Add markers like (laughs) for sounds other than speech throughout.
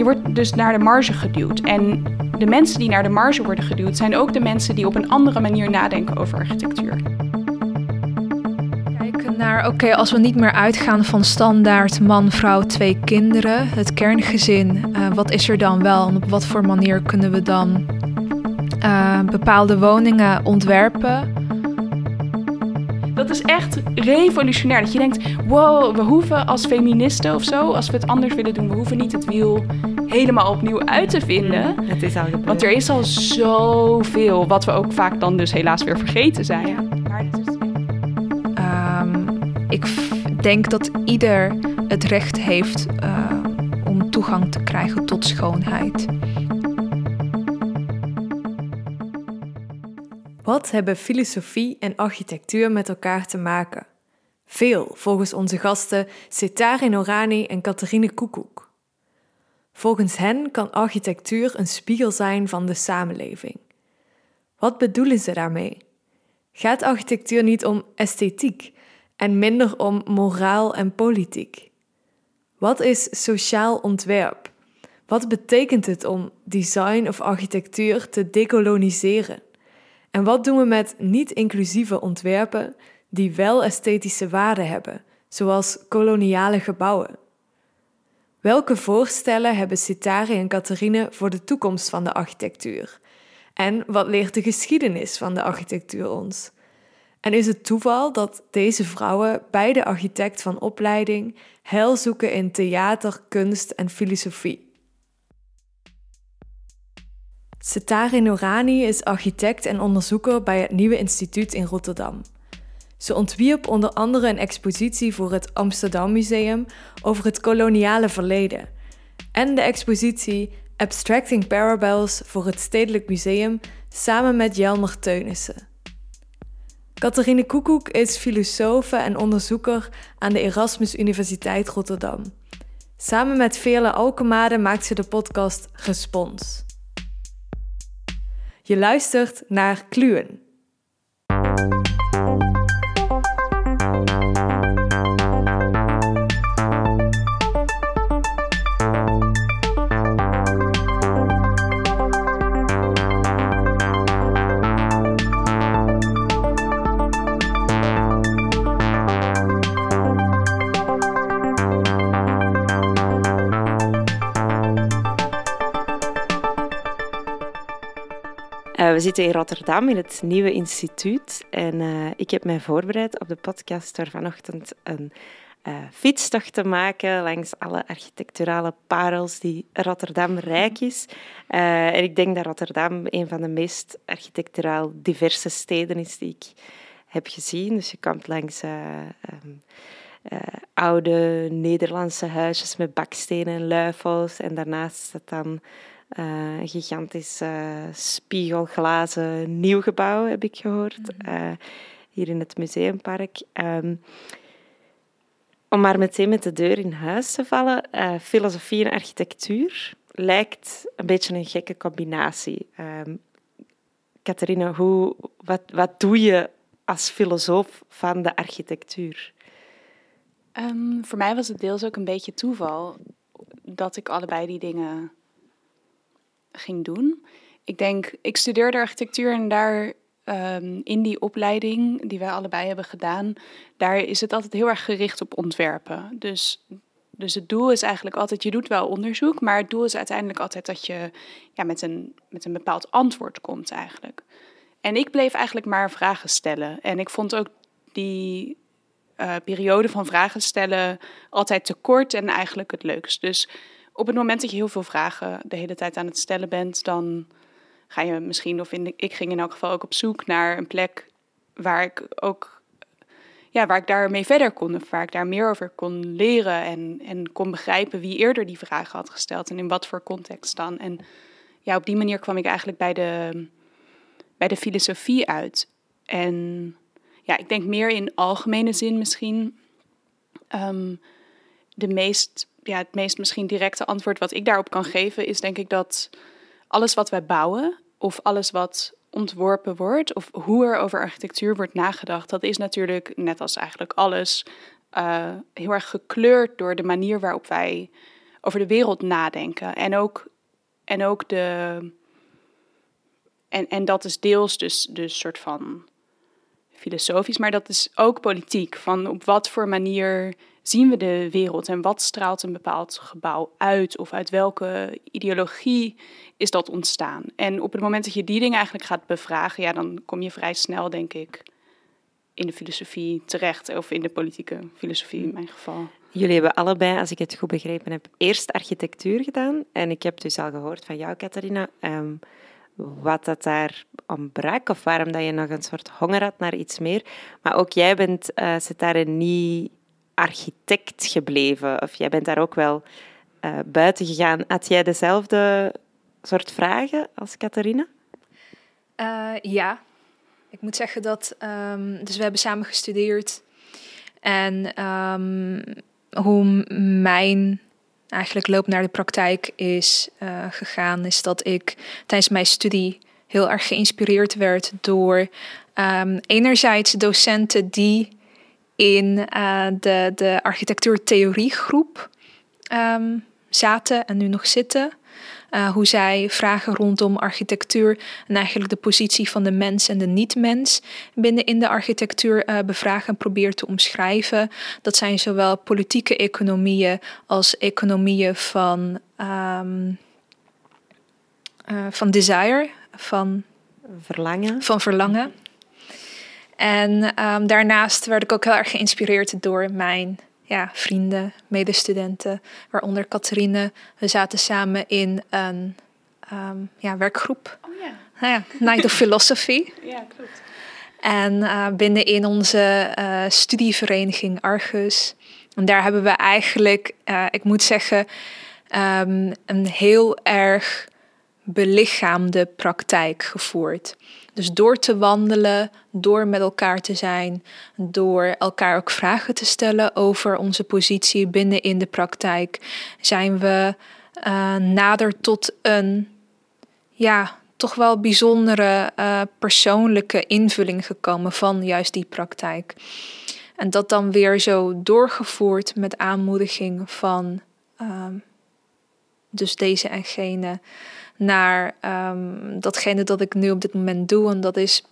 je wordt dus naar de marge geduwd. En de mensen die naar de marge worden geduwd zijn ook de mensen die op een andere manier nadenken over architectuur. Kijken naar, oké, als we niet meer uitgaan van standaard man, vrouw, twee kinderen, het kerngezin, uh, wat is er dan wel en op wat voor manier kunnen we dan uh, bepaalde woningen ontwerpen? Dat is echt revolutionair. Dat je denkt, wow, we hoeven als feministen of zo, als we het anders willen doen, we hoeven niet het wiel helemaal opnieuw uit te vinden. Het is al gebeurd. Want er is al zoveel, wat we ook vaak dan dus helaas weer vergeten zijn. Ja. Um, ik denk dat ieder het recht heeft uh, om toegang te krijgen tot schoonheid. Wat hebben filosofie en architectuur met elkaar te maken? Veel, volgens onze gasten Setare Norani en Catherine Koekoek. Volgens hen kan architectuur een spiegel zijn van de samenleving. Wat bedoelen ze daarmee? Gaat architectuur niet om esthetiek en minder om moraal en politiek? Wat is sociaal ontwerp? Wat betekent het om design of architectuur te dekoloniseren? En wat doen we met niet-inclusieve ontwerpen die wel esthetische waarde hebben, zoals koloniale gebouwen? Welke voorstellen hebben Sitari en Catharine voor de toekomst van de architectuur? En wat leert de geschiedenis van de architectuur ons? En is het toeval dat deze vrouwen, beide architect van opleiding, heil zoeken in theater, kunst en filosofie? Setare Nourani is architect en onderzoeker bij het Nieuwe Instituut in Rotterdam. Ze ontwierp onder andere een expositie voor het Amsterdam Museum over het koloniale verleden en de expositie Abstracting Parallels voor het Stedelijk Museum samen met Jelmer Teunissen. Catharine Koekoek is filosofe en onderzoeker aan de Erasmus Universiteit Rotterdam. Samen met Veerle Alkemade maakt ze de podcast Respons. Je luistert naar Kluwen. We zitten in Rotterdam in het nieuwe instituut en uh, ik heb mij voorbereid op de podcast door vanochtend een uh, fietstocht te maken langs alle architecturale parels die Rotterdam rijk is. Uh, en ik denk dat Rotterdam een van de meest architecturaal diverse steden is die ik heb gezien. Dus je komt langs um, oude Nederlandse huisjes met bakstenen en luifels en daarnaast staat dan uh, een gigantisch spiegelglazen nieuw gebouw, heb ik gehoord. Uh, hier in het museumpark. Um, om maar meteen met de deur in huis te vallen, filosofie en architectuur lijkt een beetje een gekke combinatie. Um, Catharina, hoe, wat, wat doe je als filosoof van de architectuur? Um, voor mij was het deels ook een beetje toeval dat ik allebei die dingen ging doen. Ik denk, ik studeerde architectuur en daar um, in die opleiding die wij allebei hebben gedaan, daar is het altijd heel erg gericht op ontwerpen. Dus, dus het doel is eigenlijk altijd, je doet wel onderzoek, maar het doel is uiteindelijk altijd dat je ja, met, een, met een bepaald antwoord komt eigenlijk. En ik bleef eigenlijk maar vragen stellen. En ik vond ook die uh, periode van vragen stellen altijd te kort en eigenlijk het leukst. Dus op het moment dat je heel veel vragen de hele tijd aan het stellen bent, dan ga je misschien, of in ik ging in elk geval ook op zoek naar een plek waar ik ook, ja, waar ik daarmee verder kon, of waar ik daar meer over kon leren en, en kon begrijpen wie eerder die vragen had gesteld en in wat voor context dan. En ja, op die manier kwam ik eigenlijk bij de, bij de filosofie uit. En ja, ik denk meer in algemene zin misschien. Ehm, de meest ja, het meest misschien directe antwoord wat ik daarop kan geven is denk ik dat alles wat wij bouwen of alles wat ontworpen wordt of hoe er over architectuur wordt nagedacht, dat is natuurlijk net als eigenlijk alles uh, heel erg gekleurd door de manier waarop wij over de wereld nadenken. En ook, en ook de. En, en dat is deels dus, dus soort van filosofisch, maar dat is ook politiek. Van op wat voor manier zien we de wereld en wat straalt een bepaald gebouw uit of uit welke ideologie is dat ontstaan. En op het moment dat je die dingen eigenlijk gaat bevragen, ja, dan kom je vrij snel, denk ik, in de filosofie terecht, of in de politieke filosofie in mijn geval. Jullie hebben allebei, als ik het goed begrepen heb, eerst architectuur gedaan. En ik heb dus al gehoord van jou, Catharina, um, wat dat daar ontbrak of waarom dat je nog een soort honger had naar iets meer. Maar ook jij bent, uh, zit daar niet architect gebleven. Of jij bent daar ook wel uh, buiten gegaan. Had jij dezelfde soort vragen als Catharina? Uh, ja. Ik moet zeggen dat... Um, dus we hebben samen gestudeerd. En um, hoe mijn eigenlijk loop naar de praktijk is uh, gegaan... is dat ik tijdens mijn studie heel erg geïnspireerd werd door... Um, enerzijds docenten die in uh, de, de architectuurtheoriegroep um, zaten en nu nog zitten. Uh, hoe zij vragen rondom architectuur en eigenlijk de positie van de mens en de niet-mens binnen in de architectuur uh, bevragen en proberen te omschrijven. Dat zijn zowel politieke economieën als economieën van, um, uh, van desire, van verlangen. Van verlangen. En um, daarnaast werd ik ook heel erg geïnspireerd door mijn ja, vrienden, medestudenten, waaronder Catherine. We zaten samen in een um, ja, werkgroep. Oh ja. Nou ja, Night of Philosophy. (laughs) ja, klopt. En uh, binnenin onze uh, studievereniging Argus. En daar hebben we eigenlijk, uh, ik moet zeggen, um, een heel erg belichaamde praktijk gevoerd. Dus door te wandelen, door met elkaar te zijn, door elkaar ook vragen te stellen over onze positie binnen in de praktijk, zijn we uh, nader tot een, ja, toch wel bijzondere uh, persoonlijke invulling gekomen van juist die praktijk. En dat dan weer zo doorgevoerd met aanmoediging van uh, dus deze en gene naar um, datgene dat ik nu op dit moment doe. En dat is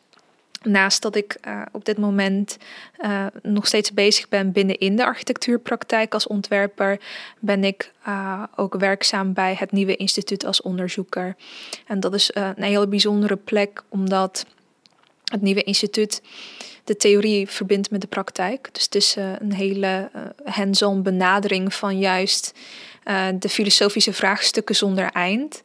naast dat ik uh, op dit moment uh, nog steeds bezig ben binnen in de architectuurpraktijk als ontwerper, ben ik uh, ook werkzaam bij het Nieuwe Instituut als onderzoeker. En dat is een hele bijzondere plek, omdat het Nieuwe Instituut de theorie verbindt met de praktijk. Dus het is een hele hands-on benadering van juist de filosofische vraagstukken zonder eind.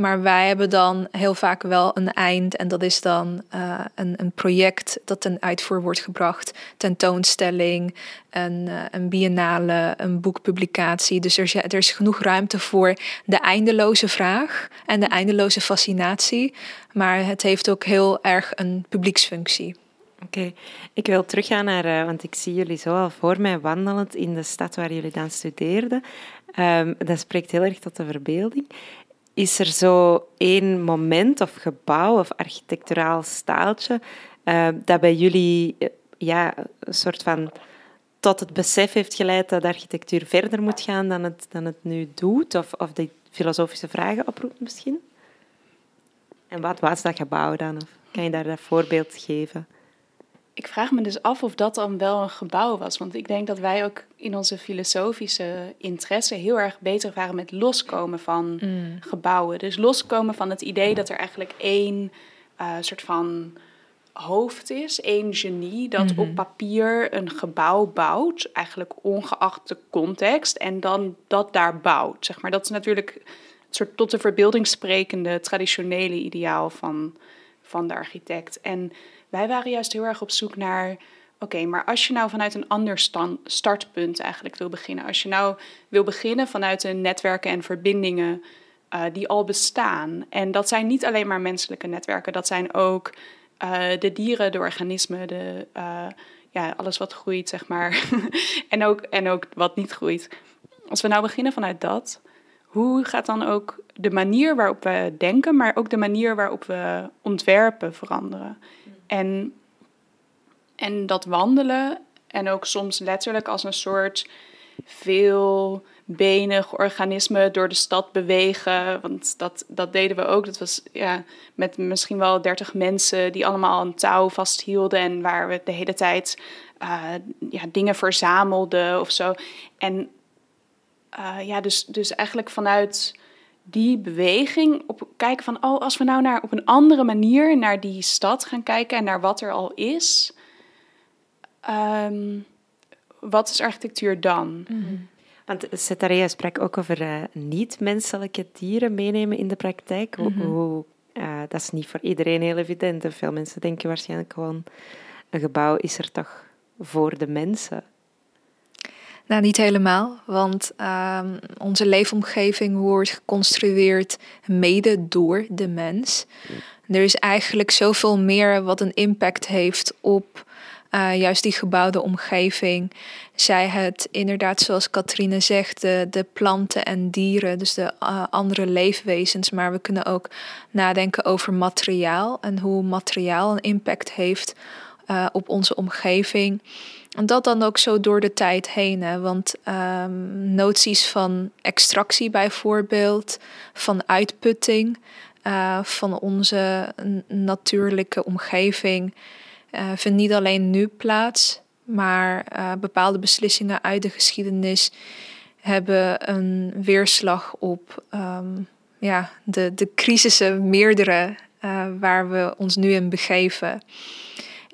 Maar wij hebben dan heel vaak wel een eind. En dat is dan uh, een, een project dat ten uitvoer wordt gebracht. Tentoonstelling, een, uh, een biennale, een boekpublicatie. Dus er, er is genoeg ruimte voor de eindeloze vraag en de eindeloze fascinatie. Maar het heeft ook heel erg een publieksfunctie. Oké, ik wil teruggaan naar, uh, want ik zie jullie zo al voor mij wandelend in de stad waar jullie dan studeerden. Um, dat spreekt heel erg tot de verbeelding. Is er zo één moment of gebouw of architecturaal staaltje uh, dat bij jullie uh, ja, een soort van tot het besef heeft geleid dat architectuur verder moet gaan dan het, dan het nu doet? Of, of die filosofische vragen oproept misschien? En wat was dat gebouw dan? Of kan je daar een voorbeeld geven? Ik vraag me dus af of dat dan wel een gebouw was. Want ik denk dat wij ook in onze filosofische interesse heel erg bezig waren met loskomen van mm. gebouwen. Dus loskomen van het idee dat er eigenlijk één uh, soort van hoofd is, één genie dat mm -hmm. op papier een gebouw bouwt, eigenlijk ongeacht de context, en dan dat daar bouwt. Zeg maar. Dat is natuurlijk een soort tot de verbeelding sprekende traditionele ideaal van, van de architect. En wij waren juist heel erg op zoek naar. Oké, maar als je nou vanuit een ander startpunt eigenlijk wil beginnen. Als je nou wil beginnen vanuit de netwerken en verbindingen uh, die al bestaan. En dat zijn niet alleen maar menselijke netwerken, dat zijn ook uh, de dieren, de organismen, de, uh, ja, alles wat groeit, zeg maar. (laughs) en, ook, en ook wat niet groeit. Als we nou beginnen vanuit dat, hoe gaat dan ook de manier waarop we denken, maar ook de manier waarop we ontwerpen veranderen? En, en dat wandelen en ook soms letterlijk als een soort veel benig organismen door de stad bewegen. Want dat, dat deden we ook. Dat was ja, met misschien wel dertig mensen die allemaal een touw vasthielden en waar we de hele tijd uh, ja, dingen verzamelden of zo. En uh, ja, dus, dus eigenlijk vanuit die beweging op kijken van, oh, als we nou naar, op een andere manier naar die stad gaan kijken en naar wat er al is, um, wat is architectuur dan? Mm -hmm. Want Cetaria sprak ook over uh, niet-menselijke dieren meenemen in de praktijk. Mm -hmm. hoe, uh, dat is niet voor iedereen heel evident. En veel mensen denken waarschijnlijk gewoon, een gebouw is er toch voor de mensen. Nou, niet helemaal, want uh, onze leefomgeving wordt geconstrueerd mede door de mens. Er is eigenlijk zoveel meer wat een impact heeft op uh, juist die gebouwde omgeving. Zij het inderdaad, zoals Katrine zegt, de, de planten en dieren, dus de uh, andere leefwezens. Maar we kunnen ook nadenken over materiaal en hoe materiaal een impact heeft uh, op onze omgeving. En dat dan ook zo door de tijd heen. Hè? Want um, noties van extractie bijvoorbeeld, van uitputting uh, van onze natuurlijke omgeving, uh, vindt niet alleen nu plaats, maar uh, bepaalde beslissingen uit de geschiedenis hebben een weerslag op um, ja, de, de crisissen, meerdere, waar we ons nu in begeven.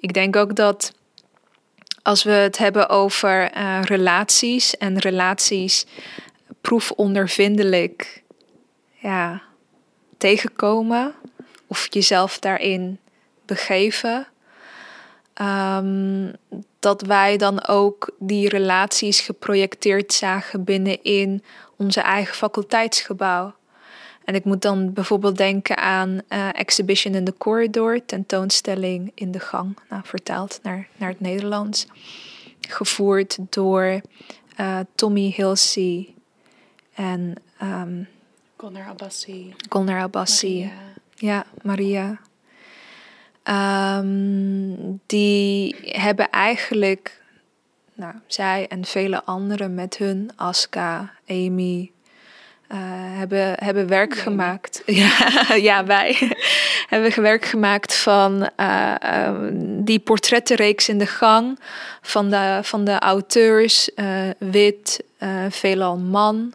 Ik denk ook dat als we het hebben over uh, relaties en relaties proefondervindelijk ja, tegenkomen of jezelf daarin begeven, um, dat wij dan ook die relaties geprojecteerd zagen binnenin onze eigen faculteitsgebouw. En ik moet dan bijvoorbeeld denken aan uh, Exhibition in the Corridor, tentoonstelling in de gang, nou, vertaald naar, naar het Nederlands. Gevoerd door uh, Tommy Hilsey en um, Golnar Abbasi. Golnar Abbasi. Maria. Ja, Maria. Um, die hebben eigenlijk, nou, zij en vele anderen met hun, Aska, Amy, uh, hebben, hebben werk nee. gemaakt. (laughs) ja, ja, wij (laughs) hebben werk gemaakt van uh, uh, die portrettenreeks in de gang. Van de, van de auteurs, wit, veelal man.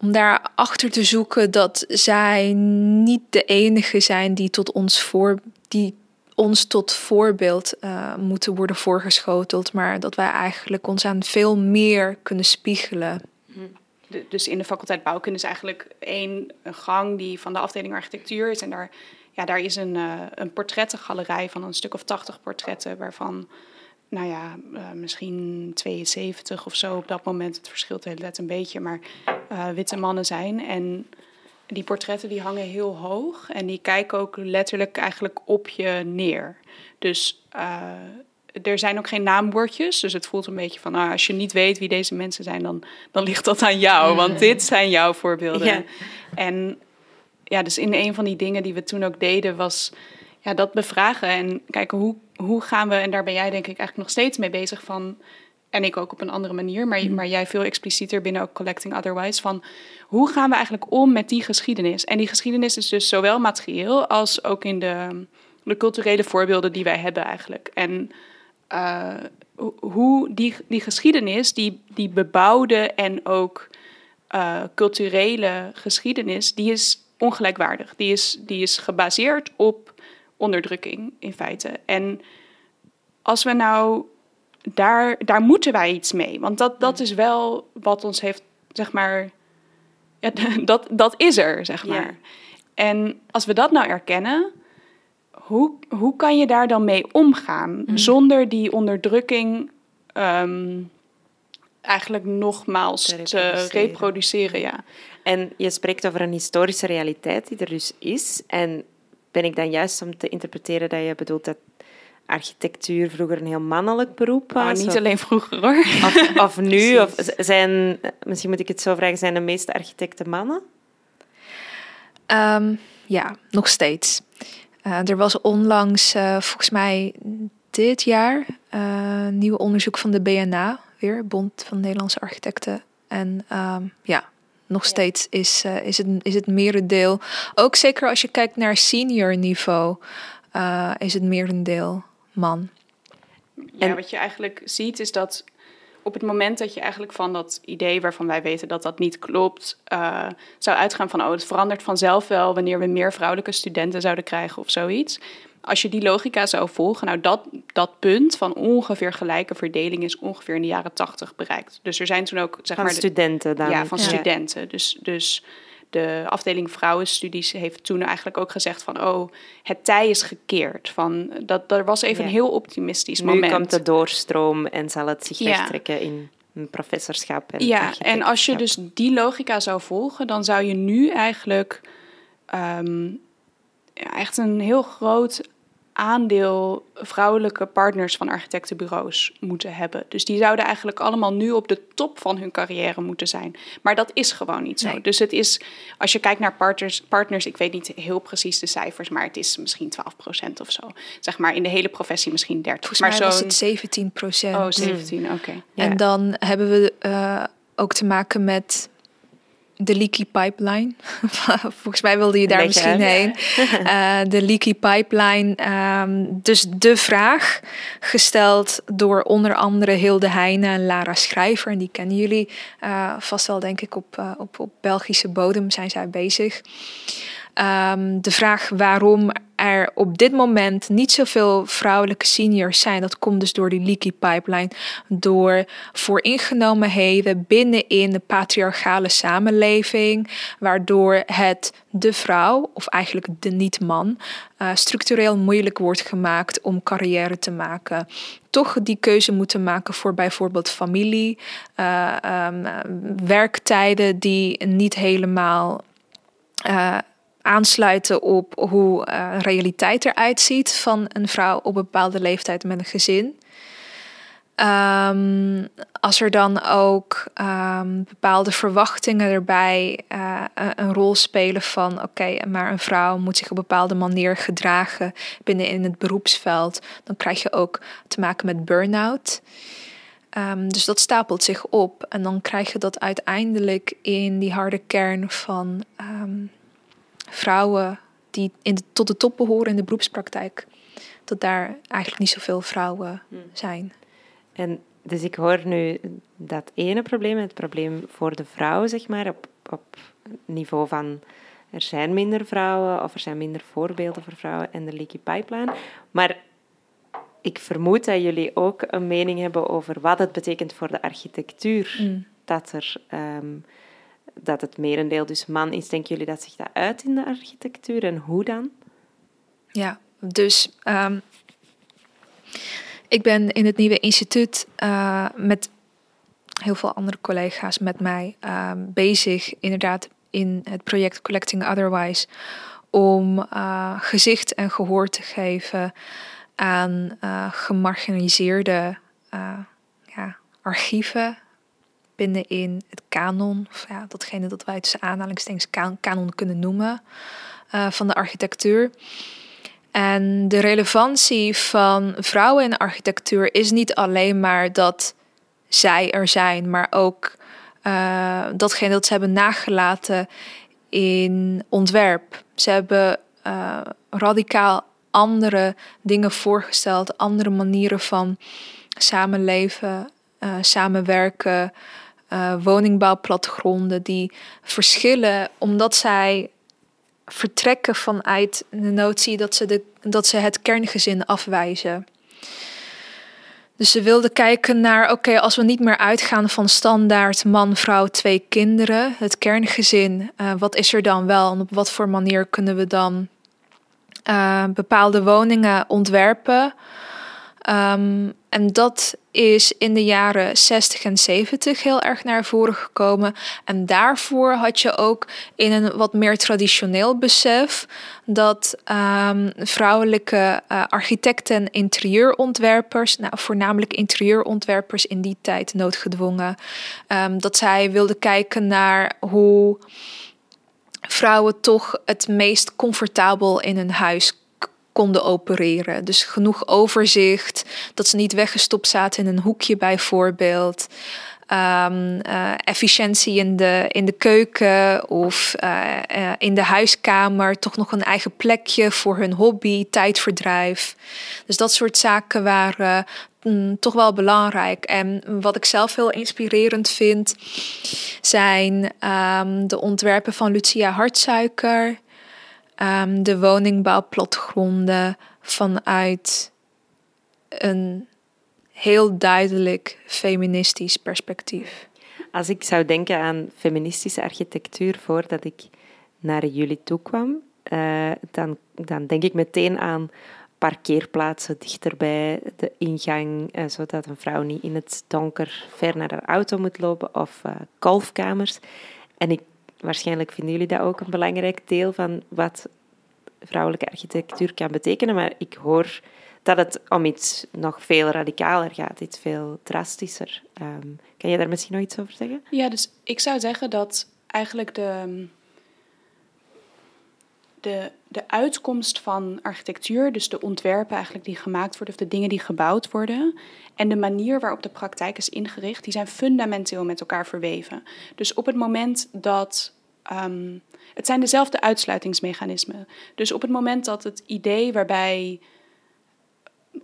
Om daarachter te zoeken dat zij niet de enige zijn die tot ons voor. Die ons tot voorbeeld moeten worden voorgeschoteld, maar dat wij eigenlijk ons aan veel meer kunnen spiegelen dus in de faculteit bouwkunde is eigenlijk één een gang die van de afdeling architectuur is. En daar, ja, daar is een, uh, een portrettengalerij van een stuk of 80 portretten, waarvan, nou ja, uh, misschien 72 of zo op dat moment, het verschilt de hele een beetje, maar uh, witte mannen zijn. En die portretten die hangen heel hoog en die kijken ook letterlijk eigenlijk op je neer. Dus er zijn ook geen naambordjes. Dus het voelt een beetje van, ah, als je niet weet wie deze mensen zijn, dan, dan ligt dat aan jou. Want dit zijn jouw voorbeelden. Ja. En ja, dus in een van die dingen die we toen ook deden, was ja, dat bevragen. En kijken hoe, hoe gaan we, en daar ben jij denk ik eigenlijk nog steeds mee bezig van. En ik ook op een andere manier, maar, mm. maar jij veel explicieter binnen ook Collecting Otherwise. Van hoe gaan we eigenlijk om met die geschiedenis? En die geschiedenis is dus zowel materieel als ook in de, de culturele voorbeelden die wij hebben eigenlijk. En uh, hoe die, die geschiedenis, die, die bebouwde en ook uh, culturele geschiedenis, die is ongelijkwaardig. Die is, die is gebaseerd op onderdrukking in feite. En als we nou daar, daar moeten wij iets mee. Want dat, dat is wel wat ons heeft, zeg maar, ja, (laughs) dat, dat is er, zeg maar. Ja. En als we dat nou erkennen, hoe, hoe kan je daar dan mee omgaan mm. zonder die onderdrukking um, eigenlijk nogmaals te reproduceren. te reproduceren? ja. En je spreekt over een historische realiteit die er dus is. En ben ik dan juist om te interpreteren dat je bedoelt dat architectuur vroeger een heel mannelijk beroep was? Oh, niet of, alleen vroeger hoor. Of, of nu? (laughs) of zijn, misschien moet ik het zo vragen, zijn de meeste architecten mannen? Um, ja, nog steeds. Uh, er was onlangs, uh, volgens mij dit jaar, uh, nieuw onderzoek van de BNA, ongeveer, Bond van Nederlandse Architecten. En ehm, ja, nog steeds is, is, het, is het merendeel. Ook zeker als je kijkt naar senior niveau, is het merendeel man. Ja, en wat je eigenlijk ziet is dat op het moment dat je eigenlijk van dat idee waarvan wij weten dat dat niet klopt, uh, zou uitgaan van, oh, het verandert vanzelf wel wanneer we meer vrouwelijke studenten zouden krijgen of zoiets. Als je die logica zou volgen, nou dat, dat punt van ongeveer gelijke verdeling is ongeveer in de jaren tachtig bereikt. Dus er zijn toen ook, zeg van maar... studenten dan. Ja, van studenten. Dus, dus de afdeling vrouwenstudies heeft toen eigenlijk ook gezegd van... oh, het tij is gekeerd. Van, dat, dat was even een heel optimistisch nu moment. Nu komt de doorstroom en zal het zich wegtrekken in een professorschap. En ja, en als je dus die logica zou volgen... dan zou je nu eigenlijk um, echt een heel groot aandeel vrouwelijke partners van architectenbureaus moeten hebben. Dus die zouden eigenlijk allemaal nu op de top van hun carrière moeten zijn. Maar dat is gewoon niet zo. Dus het is, als je kijkt naar partners, partners, ik weet niet heel precies de cijfers, maar het is misschien 12% of zo. Zeg maar in de hele professie misschien 30. Volgens maar mij is het 17%. Oh, 17, oké. En dan hebben we uh, ook te maken met de leaky pipeline. (laughs) Volgens mij wilde je daar misschien heen. Uh, (laughs) de leaky pipeline. Um, dus de vraag gesteld door onder andere Hilde Heijnen en Lara Schrijver. En die kennen jullie uh, vast wel, denk ik, op, uh, op, op Belgische bodem zijn zij bezig. Um, de vraag waarom er op dit moment niet zoveel vrouwelijke seniors zijn, dat komt dus door die leaky pipeline, door vooringenomenheden binnenin de patriarchale samenleving, waardoor het de vrouw, of eigenlijk de niet-man, uh, structureel moeilijk wordt gemaakt om carrière te maken. Toch die keuze moeten maken voor bijvoorbeeld familie, uh, um, werktijden die niet helemaal. Uh, aansluiten op hoe uh, realiteit eruit ziet van een vrouw op een bepaalde leeftijd met een gezin. Um, als er dan ook um, bepaalde verwachtingen erbij uh, een rol spelen van oké, maar een vrouw moet zich op een bepaalde manier gedragen binnen in het beroepsveld, dan krijg je ook te maken met burn-out. Um, dus dat stapelt zich op en dan krijg je dat uiteindelijk in die harde kern van vrouwen die in de, tot de top behoren in de beroepspraktijk, dat daar eigenlijk niet zoveel vrouwen hmm. zijn. En dus ik hoor nu dat ene probleem, het probleem voor de vrouw, zeg maar, op, op niveau van er zijn minder vrouwen of er zijn minder voorbeelden voor vrouwen en de leaky pipeline. Maar ik vermoed dat jullie ook een mening hebben over wat het betekent voor de architectuur. Hmm. Dat er um, dat het merendeel dus man is. Denken jullie dat zich dat uit in de architectuur en hoe dan? Ja, dus um, ik ben in het nieuwe instituut uh, met heel veel andere collega's met mij uh, bezig, inderdaad, in het project Collecting Otherwise, om uh, gezicht en gehoor te geven aan gemarginaliseerde ja, archieven binnenin het kanon, of ja, datgene dat wij tussen aanhalingstekens kanon kunnen noemen, uh, van de architectuur. En de relevantie van vrouwen in architectuur is niet alleen maar dat zij er zijn, maar ook uh, datgene dat ze hebben nagelaten in ontwerp. Ze hebben uh, radicaal andere dingen voorgesteld, andere manieren van samenleven, uh, samenwerken, uh, woningbouwplattegronden die verschillen omdat zij vertrekken vanuit de notie dat ze, de, dat ze het kerngezin afwijzen. Dus ze wilden kijken naar, oké, als we niet meer uitgaan van standaard man, vrouw, twee kinderen, het kerngezin, uh, wat is er dan wel en op wat voor manier kunnen we dan uh, bepaalde woningen ontwerpen Um, en dat is in de jaren 60 en 70 heel erg naar voren gekomen. En daarvoor had je ook in een wat meer traditioneel besef dat um, vrouwelijke uh, architecten en interieurontwerpers, nou, voornamelijk interieurontwerpers in die tijd noodgedwongen, um, dat zij wilden kijken naar hoe vrouwen toch het meest comfortabel in hun huis konden opereren. Dus genoeg overzicht, dat ze niet weggestopt zaten in een hoekje bijvoorbeeld. Um, efficiëntie in de, in de keuken of uh, uh, in de huiskamer, toch nog een eigen plekje voor hun hobby, tijdverdrijf. Dus dat soort zaken waren mm, toch wel belangrijk. En wat ik zelf heel inspirerend vind, zijn um, de ontwerpen van Lucia Hartsuiker, um, de woningbouwplatgronden vanuit een heel duidelijk feministisch perspectief. Als ik zou denken aan feministische architectuur voordat ik naar jullie toe kwam, uh, dan, dan denk ik meteen aan parkeerplaatsen dichter bij de ingang, uh, zodat een vrouw niet in het donker ver naar haar auto moet lopen, of uh, golfkamers. En ik, waarschijnlijk vinden jullie dat ook een belangrijk deel van wat vrouwelijke architectuur kan betekenen, maar ik hoor dat het om iets nog veel radicaler gaat, iets veel drastischer. Um, kan je daar misschien nog iets over zeggen? Ja, dus ik zou zeggen dat eigenlijk de, de, de uitkomst van architectuur, dus de ontwerpen eigenlijk die gemaakt worden of de dingen die gebouwd worden en de manier waarop de praktijk is ingericht, die zijn fundamenteel met elkaar verweven. Dus op het moment dat um, het zijn dezelfde uitsluitingsmechanismen. Dus op het moment dat het idee waarbij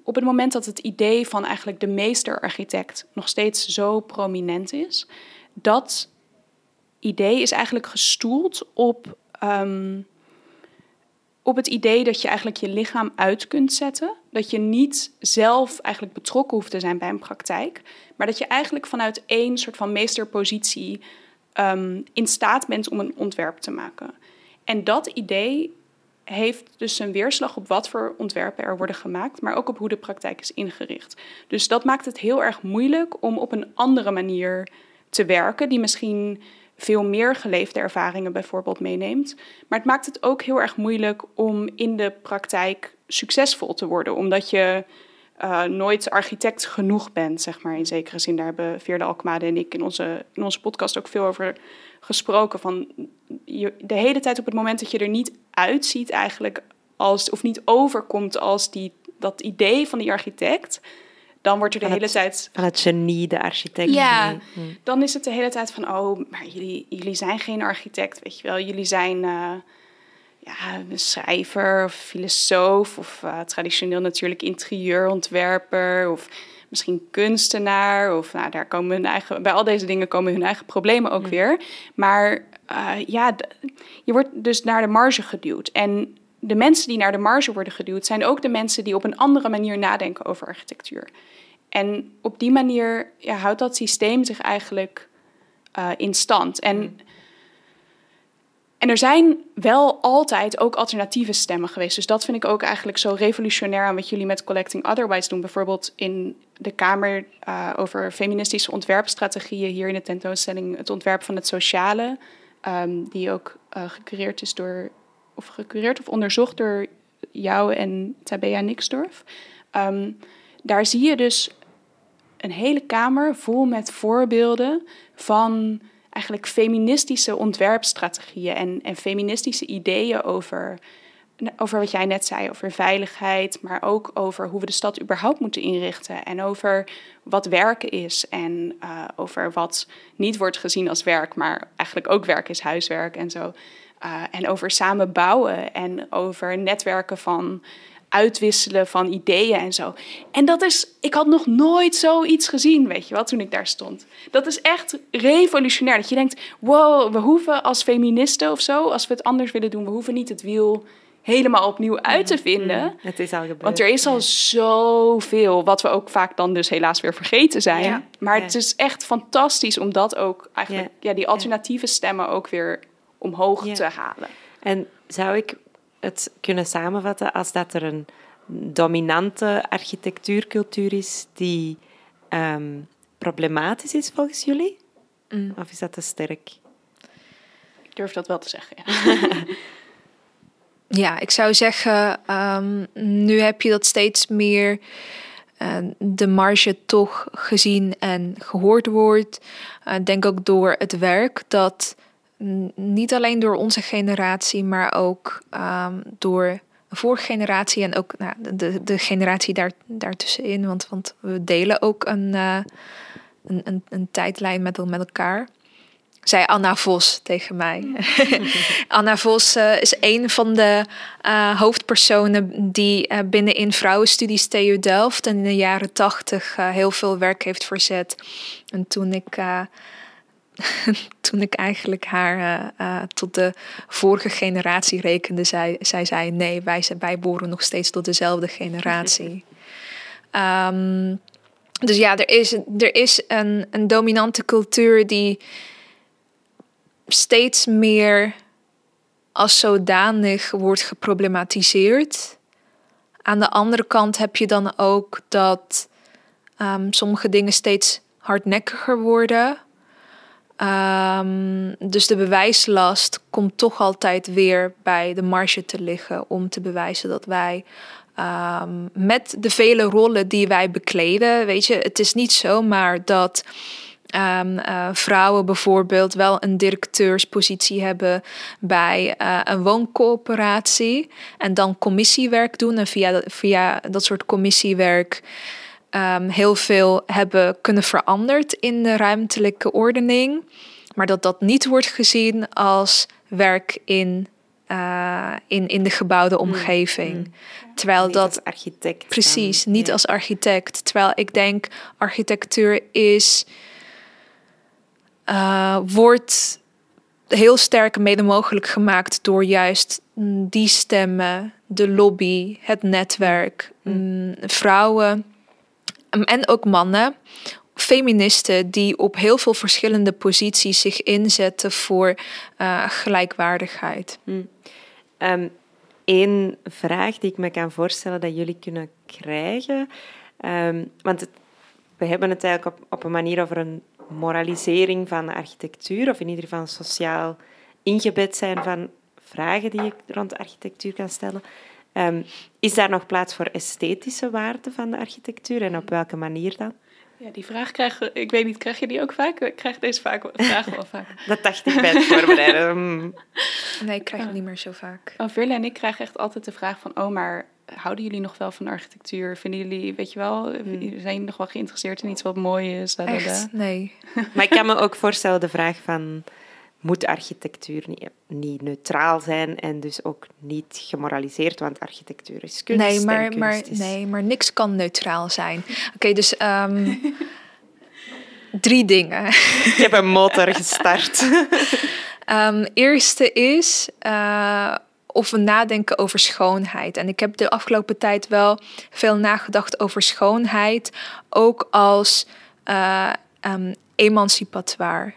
op het moment dat het idee van eigenlijk de meesterarchitect nog steeds zo prominent is, dat idee is eigenlijk gestoeld op, um, op het idee dat je eigenlijk je lichaam uit kunt zetten. Dat je niet zelf eigenlijk betrokken hoeft te zijn bij een praktijk, maar dat je eigenlijk vanuit één soort van meesterpositie um, in staat bent om een ontwerp te maken. En dat idee heeft dus een weerslag op wat voor ontwerpen er worden gemaakt, maar ook op hoe de praktijk is ingericht. Dus dat maakt het heel erg moeilijk om op een andere manier te werken, die misschien veel meer geleefde ervaringen bijvoorbeeld meeneemt. Maar het maakt het ook heel erg moeilijk om in de praktijk succesvol te worden, omdat je uh, nooit architect genoeg bent, zeg maar. In zekere zin, daar hebben Veerle Alkmade en ik in onze, in onze podcast ook veel over gesproken. Van je, de hele tijd op het moment dat je er niet uitziet eigenlijk, als, of niet overkomt als die, dat idee van die architect, dan wordt er de hele tijd... Van het genie, de architect. Ja, hm. dan is het de hele tijd van, oh, maar jullie, jullie zijn geen architect, weet je wel. Jullie zijn... Uh, ja, een schrijver of filosoof of uh, traditioneel natuurlijk interieurontwerper of misschien kunstenaar of nou, daar komen hun eigen, bij al deze dingen komen hun eigen problemen ook weer. Maar uh, ja, je wordt dus naar de marge geduwd. En de mensen die naar de marge worden geduwd zijn ook de mensen die op een andere manier nadenken over architectuur. En op die manier ja, houdt dat systeem zich eigenlijk uh, in stand. En mm. En er zijn wel altijd ook alternatieve stemmen geweest. Dus dat vind ik ook eigenlijk zo revolutionair aan wat jullie met Collecting Otherwise doen. Bijvoorbeeld in de Kamer uh, over feministische ontwerpstrategieën. Hier in de tentoonstelling het ontwerp van het sociale. Um, die ook uh, gecureerd is door, of gecureerd of onderzocht door jou en Tabea Nixdorf. Um, daar zie je dus een hele kamer vol met voorbeelden van eigenlijk feministische ontwerpstrategieën en, en feministische ideeën over, over wat jij net zei, over veiligheid, maar ook over hoe we de stad überhaupt moeten inrichten en over wat werken is en uh, over wat niet wordt gezien als werk, maar eigenlijk ook werk is huiswerk en zo. Uh, en over samen bouwen en over netwerken van uitwisselen van ideeën en zo. En dat is, ik had nog nooit zoiets gezien, weet je wel, toen ik daar stond. Dat is echt revolutionair. Dat je denkt, wow, we hoeven als feministen of zo, als we het anders willen doen, we hoeven niet het wiel helemaal opnieuw uit te vinden. Mm, het is al gebeurd. Want er is al zoveel, wat we ook vaak dan dus helaas weer vergeten zijn. Maar het is echt fantastisch om dat ook eigenlijk, ja, die alternatieve stemmen ook weer omhoog te halen. En zou ik het kunnen samenvatten als dat er een dominante architectuurcultuur is die ehm, problematisch is volgens jullie? Mm. Of is dat te sterk? Ik durf dat wel te zeggen. Ja, ja ik zou zeggen, um, nu heb je dat steeds meer uh, de marge toch gezien en gehoord wordt. Uh, denk ook door het werk dat niet alleen door onze generatie, maar ook um, door vorige generatie en ook nou, de, de generatie daar, daartussenin. Want, want we delen ook een, uh, een, een, tijdlijn met, elkaar. Zei Anna Vos tegen mij. (laughs) Anna Vos uh, is een van de uh, hoofdpersonen die binnenin vrouwenstudies TU Delft in de jaren tachtig heel veel werk heeft verzet. En toen ik (laughs) toen ik eigenlijk haar uh, uh, tot de vorige generatie rekende, zei zij zei nee, wij, wij behoren nog steeds tot dezelfde generatie. um, (laughs) dus ja, er is, er is een, een dominante cultuur die steeds meer als zodanig wordt geproblematiseerd. Aan de andere kant heb je dan ook dat um, sommige dingen steeds hardnekkiger worden. Um, dus de bewijslast komt toch altijd weer bij de marge te liggen om te bewijzen dat wij um, met de vele rollen die wij bekleden, weet je, het is niet zomaar dat um, uh, vrouwen bijvoorbeeld wel een directeurspositie hebben bij uh, een wooncoöperatie en dan commissiewerk doen en via, via dat soort commissiewerk um, heel veel hebben kunnen veranderd in de ruimtelijke ordening, maar dat dat niet wordt gezien als werk in, uh, in, in de gebouwde mm, omgeving. Mm. Terwijl niet dat als architect. Precies, niet als architect. Terwijl ik denk, architectuur is. Uh, wordt heel sterk mede mogelijk gemaakt door juist die stemmen, de lobby, het netwerk, mm. mm vrouwen Ehm, en ook mannen, feministen die op heel veel verschillende posities zich inzetten voor uh, gelijkwaardigheid. Hmm. Eén vraag die ik me kan voorstellen dat jullie kunnen krijgen, um, want we hebben het eigenlijk op, op een manier over een moralisering van architectuur, of in ieder geval sociaal ingebed zijn van vragen die je rond architectuur kan stellen. Um, is daar nog plaats voor esthetische waarde van de architectuur en op welke manier dan? Ja, die vraag krijg ik weet niet, krijg je die ook vaak? Ik krijg deze vaak, vraag wel vaak. (laughs) Dat dacht ik bij het voorbereiden. Hmm. (laughs) Nee, ik krijg het niet meer zo vaak. Oh, Verle en ik krijgen echt altijd de vraag van, oh, maar houden jullie nog wel van architectuur? Vinden jullie, weet je wel, hmm. zijn jullie nog wel geïnteresseerd in iets wat mooi is? Echt? Nee. Maar ik kan me ook voorstellen de vraag van moet architectuur niet, niet, neutraal zijn en dus ook niet gemoraliseerd, want architectuur is kunst. Nee, maar, maar, nee, maar niks kan neutraal zijn. Oké, dus um, (laughs) drie dingen. Ik heb een motor gestart. um, (laughs) eerste is uh, of we nadenken over schoonheid. En ik heb de afgelopen tijd wel veel nagedacht over schoonheid, ook als uh, um, emancipatoire.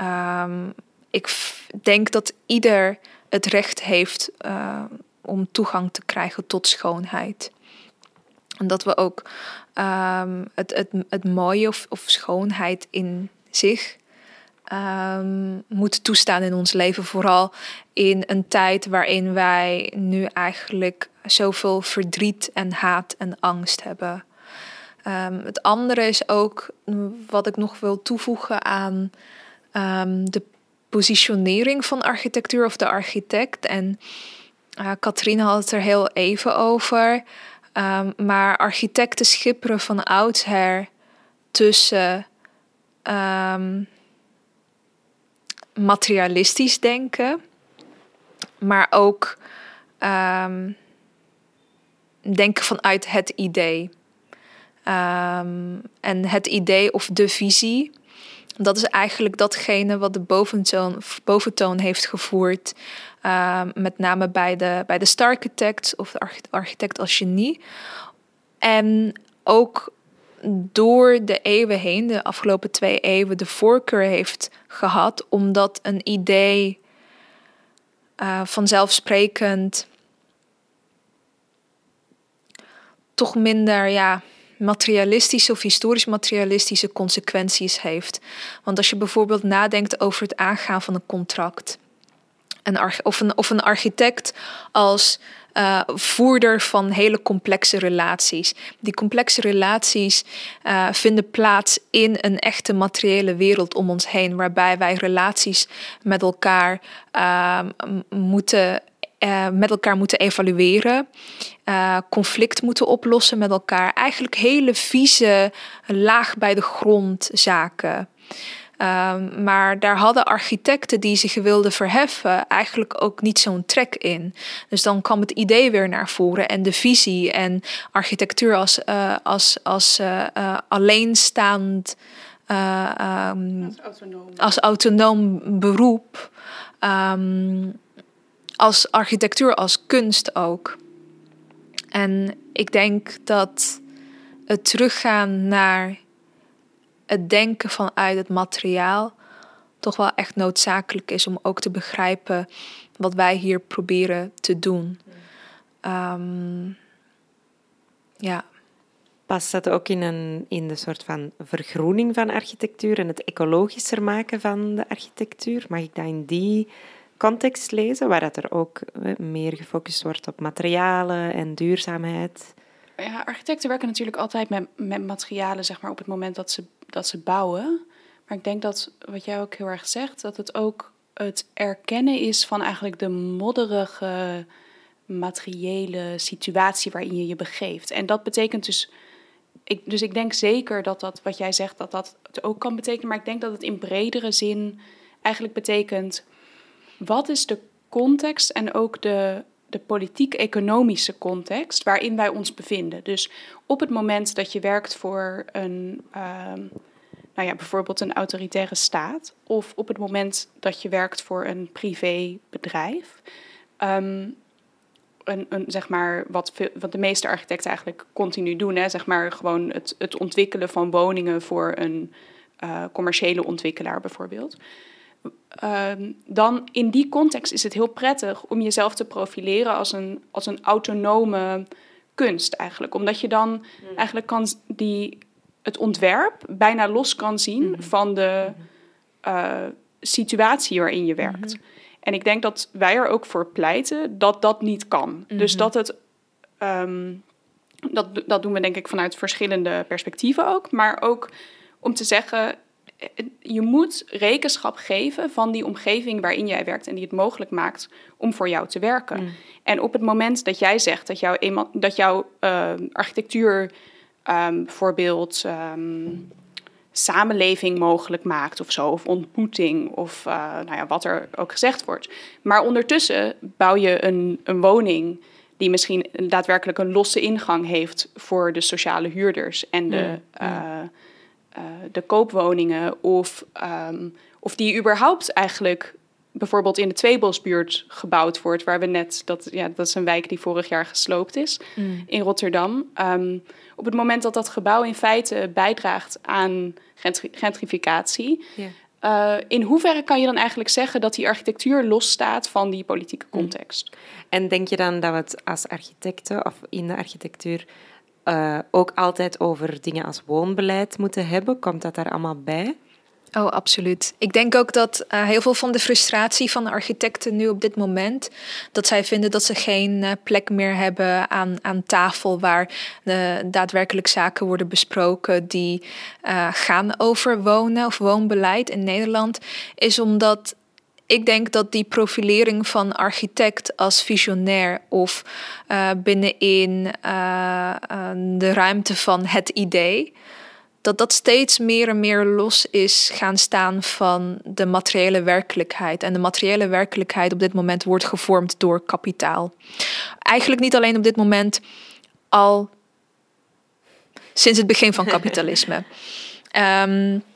Um, ik denk dat ieder het recht heeft uh, om toegang te krijgen tot schoonheid. En dat we ook um, het, het, het mooie of, of schoonheid in zich um, moeten toestaan in ons leven. Vooral in een tijd waarin wij nu eigenlijk zoveel verdriet en haat en angst hebben. Het andere is ook wat ik nog wil toevoegen aan um, de positionering van architectuur of de architect. En uh, Katrien had het er heel even over. Um, maar architecten schipperen van oudsher tussen um, materialistisch denken, maar ook denken vanuit het idee. en het idee of de visie dat is eigenlijk datgene wat de boventoon, boventoon heeft gevoerd. Uh, met name bij de, bij de star architect of de architect als genie. En ook door de eeuwen heen, de afgelopen twee eeuwen, de voorkeur heeft gehad, omdat een idee uh, vanzelfsprekend toch minder, ja, materialistische of historisch materialistische consequenties heeft. Want als je bijvoorbeeld nadenkt over het aangaan van een contract, of, een, of een architect als uh, voerder van hele complexe relaties. Die complexe relaties uh, vinden plaats in een echte materiële wereld om ons heen, waarbij wij relaties met elkaar uh, moeten uh, met elkaar moeten evalueren, uh, conflict moeten oplossen met elkaar. Eigenlijk hele vieze, laag bij de grond zaken. Um, maar daar hadden architecten die zich wilden verheffen eigenlijk ook niet zo'n trek in. Dus dan kwam het idee weer naar voren en de visie en architectuur als, uh, als, als alleenstaand. Um, als, autonoom. als autonoom beroep. Um, als architectuur als kunst ook. En ik denk dat het teruggaan naar het denken vanuit het materiaal toch wel echt noodzakelijk is om ook te begrijpen wat wij hier proberen te doen. Um, ja. Past dat ook in, een, in de soort van vergroening van architectuur en het ecologischer maken van de architectuur? Mag ik dat in die context lezen, waar dat er ook meer gefocust wordt op materialen en duurzaamheid? Ja, architecten werken natuurlijk altijd met, met materialen, zeg maar, op het moment dat ze, dat ze bouwen. Maar ik denk dat, wat jij ook heel erg zegt, dat het ook het erkennen is van eigenlijk de modderige materiële situatie waarin je je begeeft. En dat betekent dus, dus ik denk zeker dat dat, wat jij zegt, dat dat het ook kan betekenen. Maar ik denk dat het in bredere zin eigenlijk betekent, wat is de context en ook de de politiek-economische context waarin wij ons bevinden. Dus op het moment dat je werkt voor een, ehm, nou ja, bijvoorbeeld een autoritaire staat, of op het moment dat je werkt voor een privébedrijf, um, een, een, zeg maar, wat, wat de meeste architecten eigenlijk continu doen, hè, zeg maar gewoon het, het ontwikkelen van woningen voor een uh, commerciële ontwikkelaar bijvoorbeeld. Ehm, dan in die context is het heel prettig om jezelf te profileren als een, als een autonome kunst eigenlijk. Omdat je dan hmm. eigenlijk kan die, het ontwerp bijna los kan zien hmm. van de uh, situatie waarin je werkt. Hmm. En ik denk dat wij er ook voor pleiten dat dat niet kan. Dus dat het. Ehm, dat, dat doen we denk ik vanuit verschillende perspectieven ook. Maar ook om te zeggen, je moet rekenschap geven van die omgeving waarin jij werkt en die het mogelijk maakt om voor jou te werken. Mm. En op het moment dat jij zegt dat, jouw, dat jouw uh, architectuur um, bijvoorbeeld um, samenleving mogelijk maakt of zo, of ontmoeting, of uh, nou ja, wat er ook gezegd wordt. Maar ondertussen bouw je een, een woning die misschien daadwerkelijk een losse ingang heeft voor de sociale huurders en de. Mm. Uh, uh, de koopwoningen of, um, of die überhaupt eigenlijk bijvoorbeeld in de Tweebosbuurt gebouwd wordt, waar we net, dat, ja, dat is een wijk die vorig jaar gesloopt is mm. in Rotterdam. Um, op het moment dat dat gebouw in feite bijdraagt aan gentrificatie, yeah. uh, in hoeverre kan je dan eigenlijk zeggen dat die architectuur losstaat van die politieke mm. context? En denk je dan dat we het als architecten of in de architectuur uh, ook altijd over dingen als woonbeleid moeten hebben? Komt dat daar allemaal bij? Oh, absoluut. Ik denk ook dat uh, heel veel van de frustratie van de architecten nu op dit moment, dat zij vinden dat ze geen uh, plek meer hebben aan, aan tafel waar de daadwerkelijk zaken worden besproken die gaan over wonen of woonbeleid in Nederland, is omdat ik denk dat die profilering van architect als visionair of uh, binnenin uh, de ruimte van het idee, dat dat steeds meer en meer los is gaan staan van de materiële werkelijkheid. En de materiële werkelijkheid op dit moment wordt gevormd door kapitaal. Eigenlijk niet alleen op dit moment, al sinds het begin van kapitalisme. um, (laughs)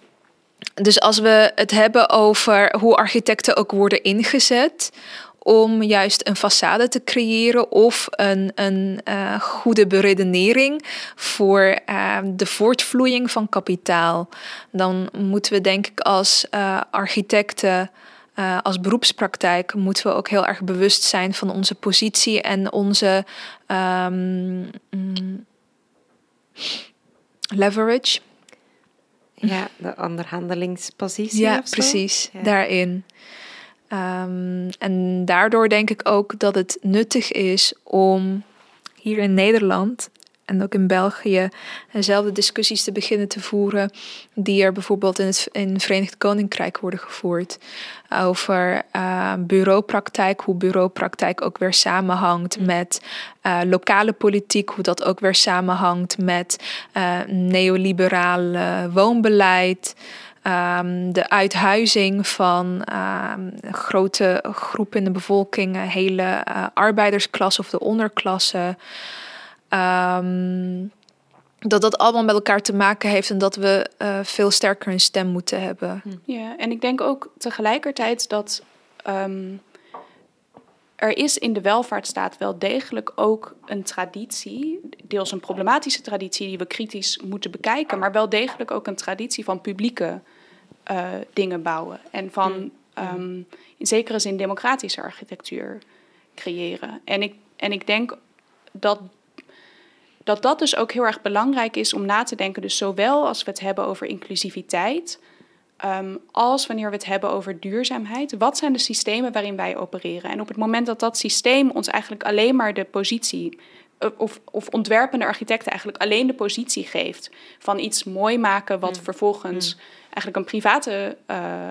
Dus als we het hebben over hoe architecten ook worden ingezet om juist een façade te creëren of een, een uh, goede beredenering voor uh, de voortvloeiing van kapitaal, dan moeten we denk ik als uh, architecten, als beroepspraktijk, moeten we ook heel erg bewust zijn van onze positie en onze um, leverage. Ja, de onderhandelingspositie. Ja, precies, daarin. Um, en daardoor denk ik ook dat het nuttig is om hier in Nederland en ook in België dezelfde discussies te beginnen te voeren die er bijvoorbeeld in het, in Verenigd Koninkrijk worden gevoerd. Over uh, bureaupraktijk, hoe bureaupraktijk ook weer samenhangt mm. met uh, lokale politiek, hoe dat ook weer samenhangt met uh, neoliberaal woonbeleid. Um, de uithuizing van um, grote groepen in de bevolking, hele arbeidersklasse of de onderklasse. Um, dat dat allemaal met elkaar te maken heeft en dat we uh, veel sterker een stem moeten hebben. Hm. Ja, en ik denk ook tegelijkertijd dat um, er is in de welvaartsstaat wel degelijk ook een traditie, deels een problematische traditie die we kritisch moeten bekijken, maar wel degelijk ook een traditie van publieke uh, dingen bouwen en van um, in zekere zin democratische architectuur creëren. En ik, en ik denk dat dat dat dus ook heel erg belangrijk is om na te denken. Dus zowel als we het hebben over inclusiviteit, um, als wanneer we het hebben over duurzaamheid. Wat zijn de systemen waarin wij opereren? En op het moment dat dat systeem ons eigenlijk alleen maar de positie. Eh, of, of ontwerpende architecten eigenlijk alleen de positie geeft van iets mooi maken, wat mm. vervolgens mm. eigenlijk een private uh,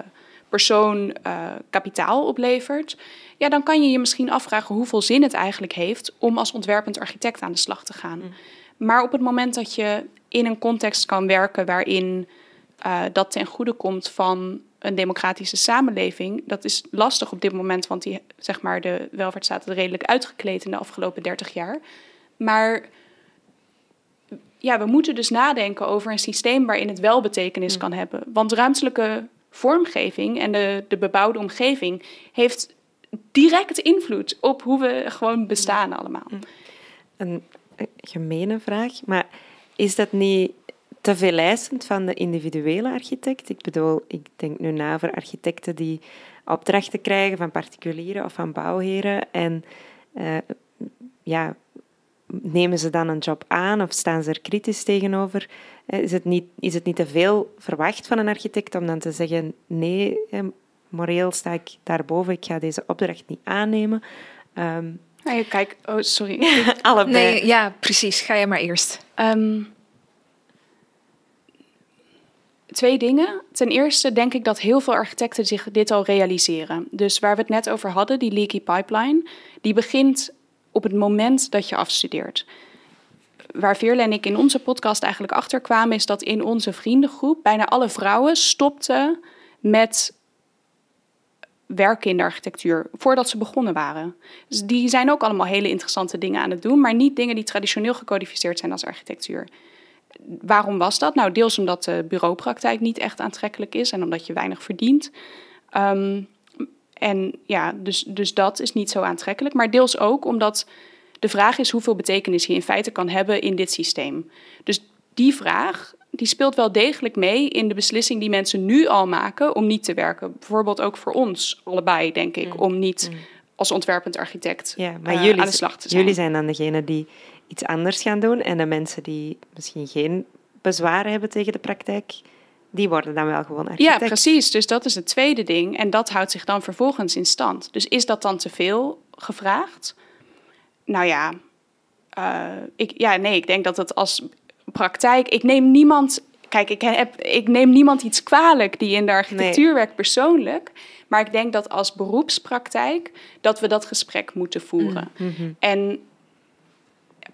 persoon uh, kapitaal oplevert ja, dan kan je je misschien afvragen hoeveel zin het eigenlijk heeft om als ontwerpend architect aan de slag te gaan. Mm. Maar op het moment dat je in een context kan werken waarin uh, dat ten goede komt van een democratische samenleving, dat is lastig op dit moment, want die, zeg maar, de welvaartsstaat is redelijk uitgekleed in de afgelopen 30 jaar. Maar ja, we moeten dus nadenken over een systeem waarin het wel betekenis mm. kan hebben. Want ruimtelijke vormgeving en de, de bebouwde omgeving heeft direct invloed op hoe we gewoon bestaan allemaal. Mm. Een gemene vraag, maar is dat niet te veel eisend van de individuele architect? Ik bedoel, ik denk nu na voor architecten die opdrachten krijgen van particulieren of van bouwheren en uh, ja, nemen ze dan een job aan of staan ze er kritisch tegenover? Eh, is het niet, is het niet te veel verwacht van een architect om dan te zeggen: nee, moreel sta ik daarboven, ik ga deze opdracht niet aannemen. Um, kijk, oh, sorry. (laughs) Allebei. Nee, ja, precies. Ga jij maar eerst. Um, twee dingen. Ten eerste denk ik dat heel veel architecten zich dit al realiseren. Dus waar we het net over hadden, die leaky pipeline, die begint op het moment dat je afstudeert. Waar Veerle en ik in onze podcast eigenlijk achterkwamen, is dat in onze vriendengroep bijna alle vrouwen stopten met werken in de architectuur voordat ze begonnen waren. Dus die zijn ook allemaal hele interessante dingen aan het doen, maar niet dingen die traditioneel gecodificeerd zijn als architectuur. Waarom was dat? Nou, deels omdat de bureaupraktijk niet echt aantrekkelijk is en omdat je weinig verdient. Um, en ja, dus, dus dat is niet zo aantrekkelijk. Maar deels ook omdat de vraag is hoeveel betekenis je in feite kan hebben in dit systeem. Dus die vraag die speelt wel degelijk mee in de beslissing die mensen nu al maken om niet te werken. Bijvoorbeeld ook voor ons allebei, denk ik, mm. om niet mm. als ontwerpend architect ja, maar uh, jullie, aan de slag te zijn. Jullie zijn dan degene die iets anders gaan doen en de mensen die misschien geen bezwaren hebben tegen de praktijk, die worden dan wel gewoon architect. Ja, precies. Dus dat is het tweede ding. En dat houdt zich dan vervolgens in stand. Dus is dat dan te veel gevraagd? Nou ja, uh, ik, ja nee, ik denk dat het als praktijk. Ik neem niemand. Kijk, ik, heb, ik neem niemand iets kwalijk die in de architectuur werkt persoonlijk. Maar ik denk dat als beroepspraktijk dat we dat gesprek moeten voeren. Mm, mm-hmm. En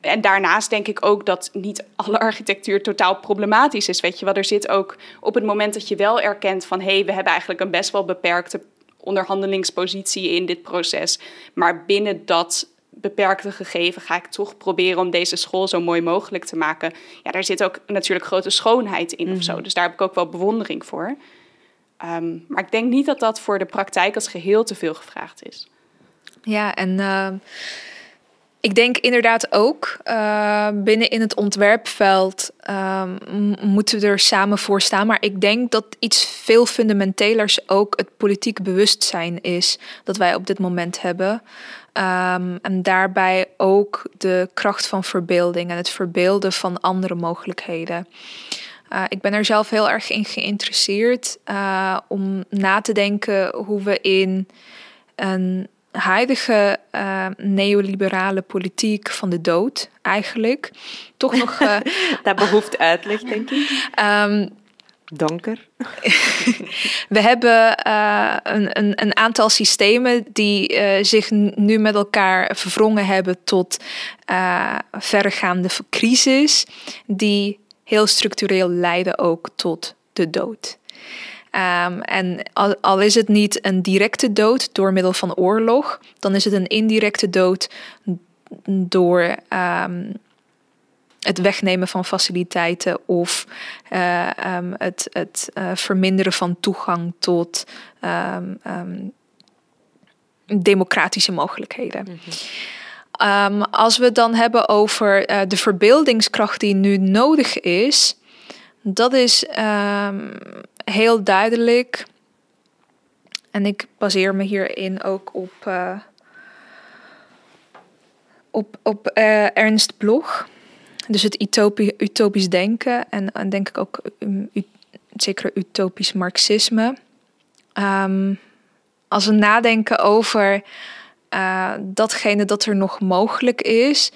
en daarnaast denk ik ook dat niet alle (laughs) architectuur totaal problematisch is. Weet je wel, er zit ook op het moment dat je wel erkent van hé, hey, we hebben eigenlijk een best wel beperkte onderhandelingspositie in dit proces. Maar binnen dat beperkte gegeven ga ik toch proberen om deze school zo mooi mogelijk te maken. Ja, daar zit ook natuurlijk grote schoonheid in of zo. Mhm. Dus daar heb ik ook wel bewondering voor. Um, maar ik denk niet dat dat voor de praktijk als geheel te veel gevraagd is. Ja, en uh, ik denk inderdaad ook uh, binnen in het ontwerpveld uh, moeten we er samen voor staan. Maar ik denk dat iets veel fundamentelers ook het politiek bewustzijn is dat wij op dit moment hebben. Um, en daarbij ook de kracht van verbeelding en het verbeelden van andere mogelijkheden. Uh, ik ben er zelf heel erg in geïnteresseerd uh, om na te denken hoe we in een huidige uh, neoliberale politiek van de dood eigenlijk toch nog. Uh, (laughs) dat behoeft uitleg, denk ik. Um, Donker. (laughs) we hebben uh, een, een, een, aantal systemen die uh, zich nu met elkaar verwrongen hebben tot uh, verregaande crisis, die heel structureel leiden ook tot de dood. Um, en al, al, is het niet een directe dood door middel van oorlog, dan is het een indirecte dood door um, het wegnemen van faciliteiten of uh, um, het, het uh, verminderen van toegang tot democratische mogelijkheden. Mm -hmm. als we het dan hebben over uh, de verbeeldingskracht die nu nodig is, dat is heel duidelijk. En ik baseer me hierin ook op, uh, op, op uh, Ernst Bloch. Dus het utopie, utopisch denken en, en denk ik ook um, zeker utopisch marxisme. Um, als we nadenken over uh, datgene dat er nog mogelijk is,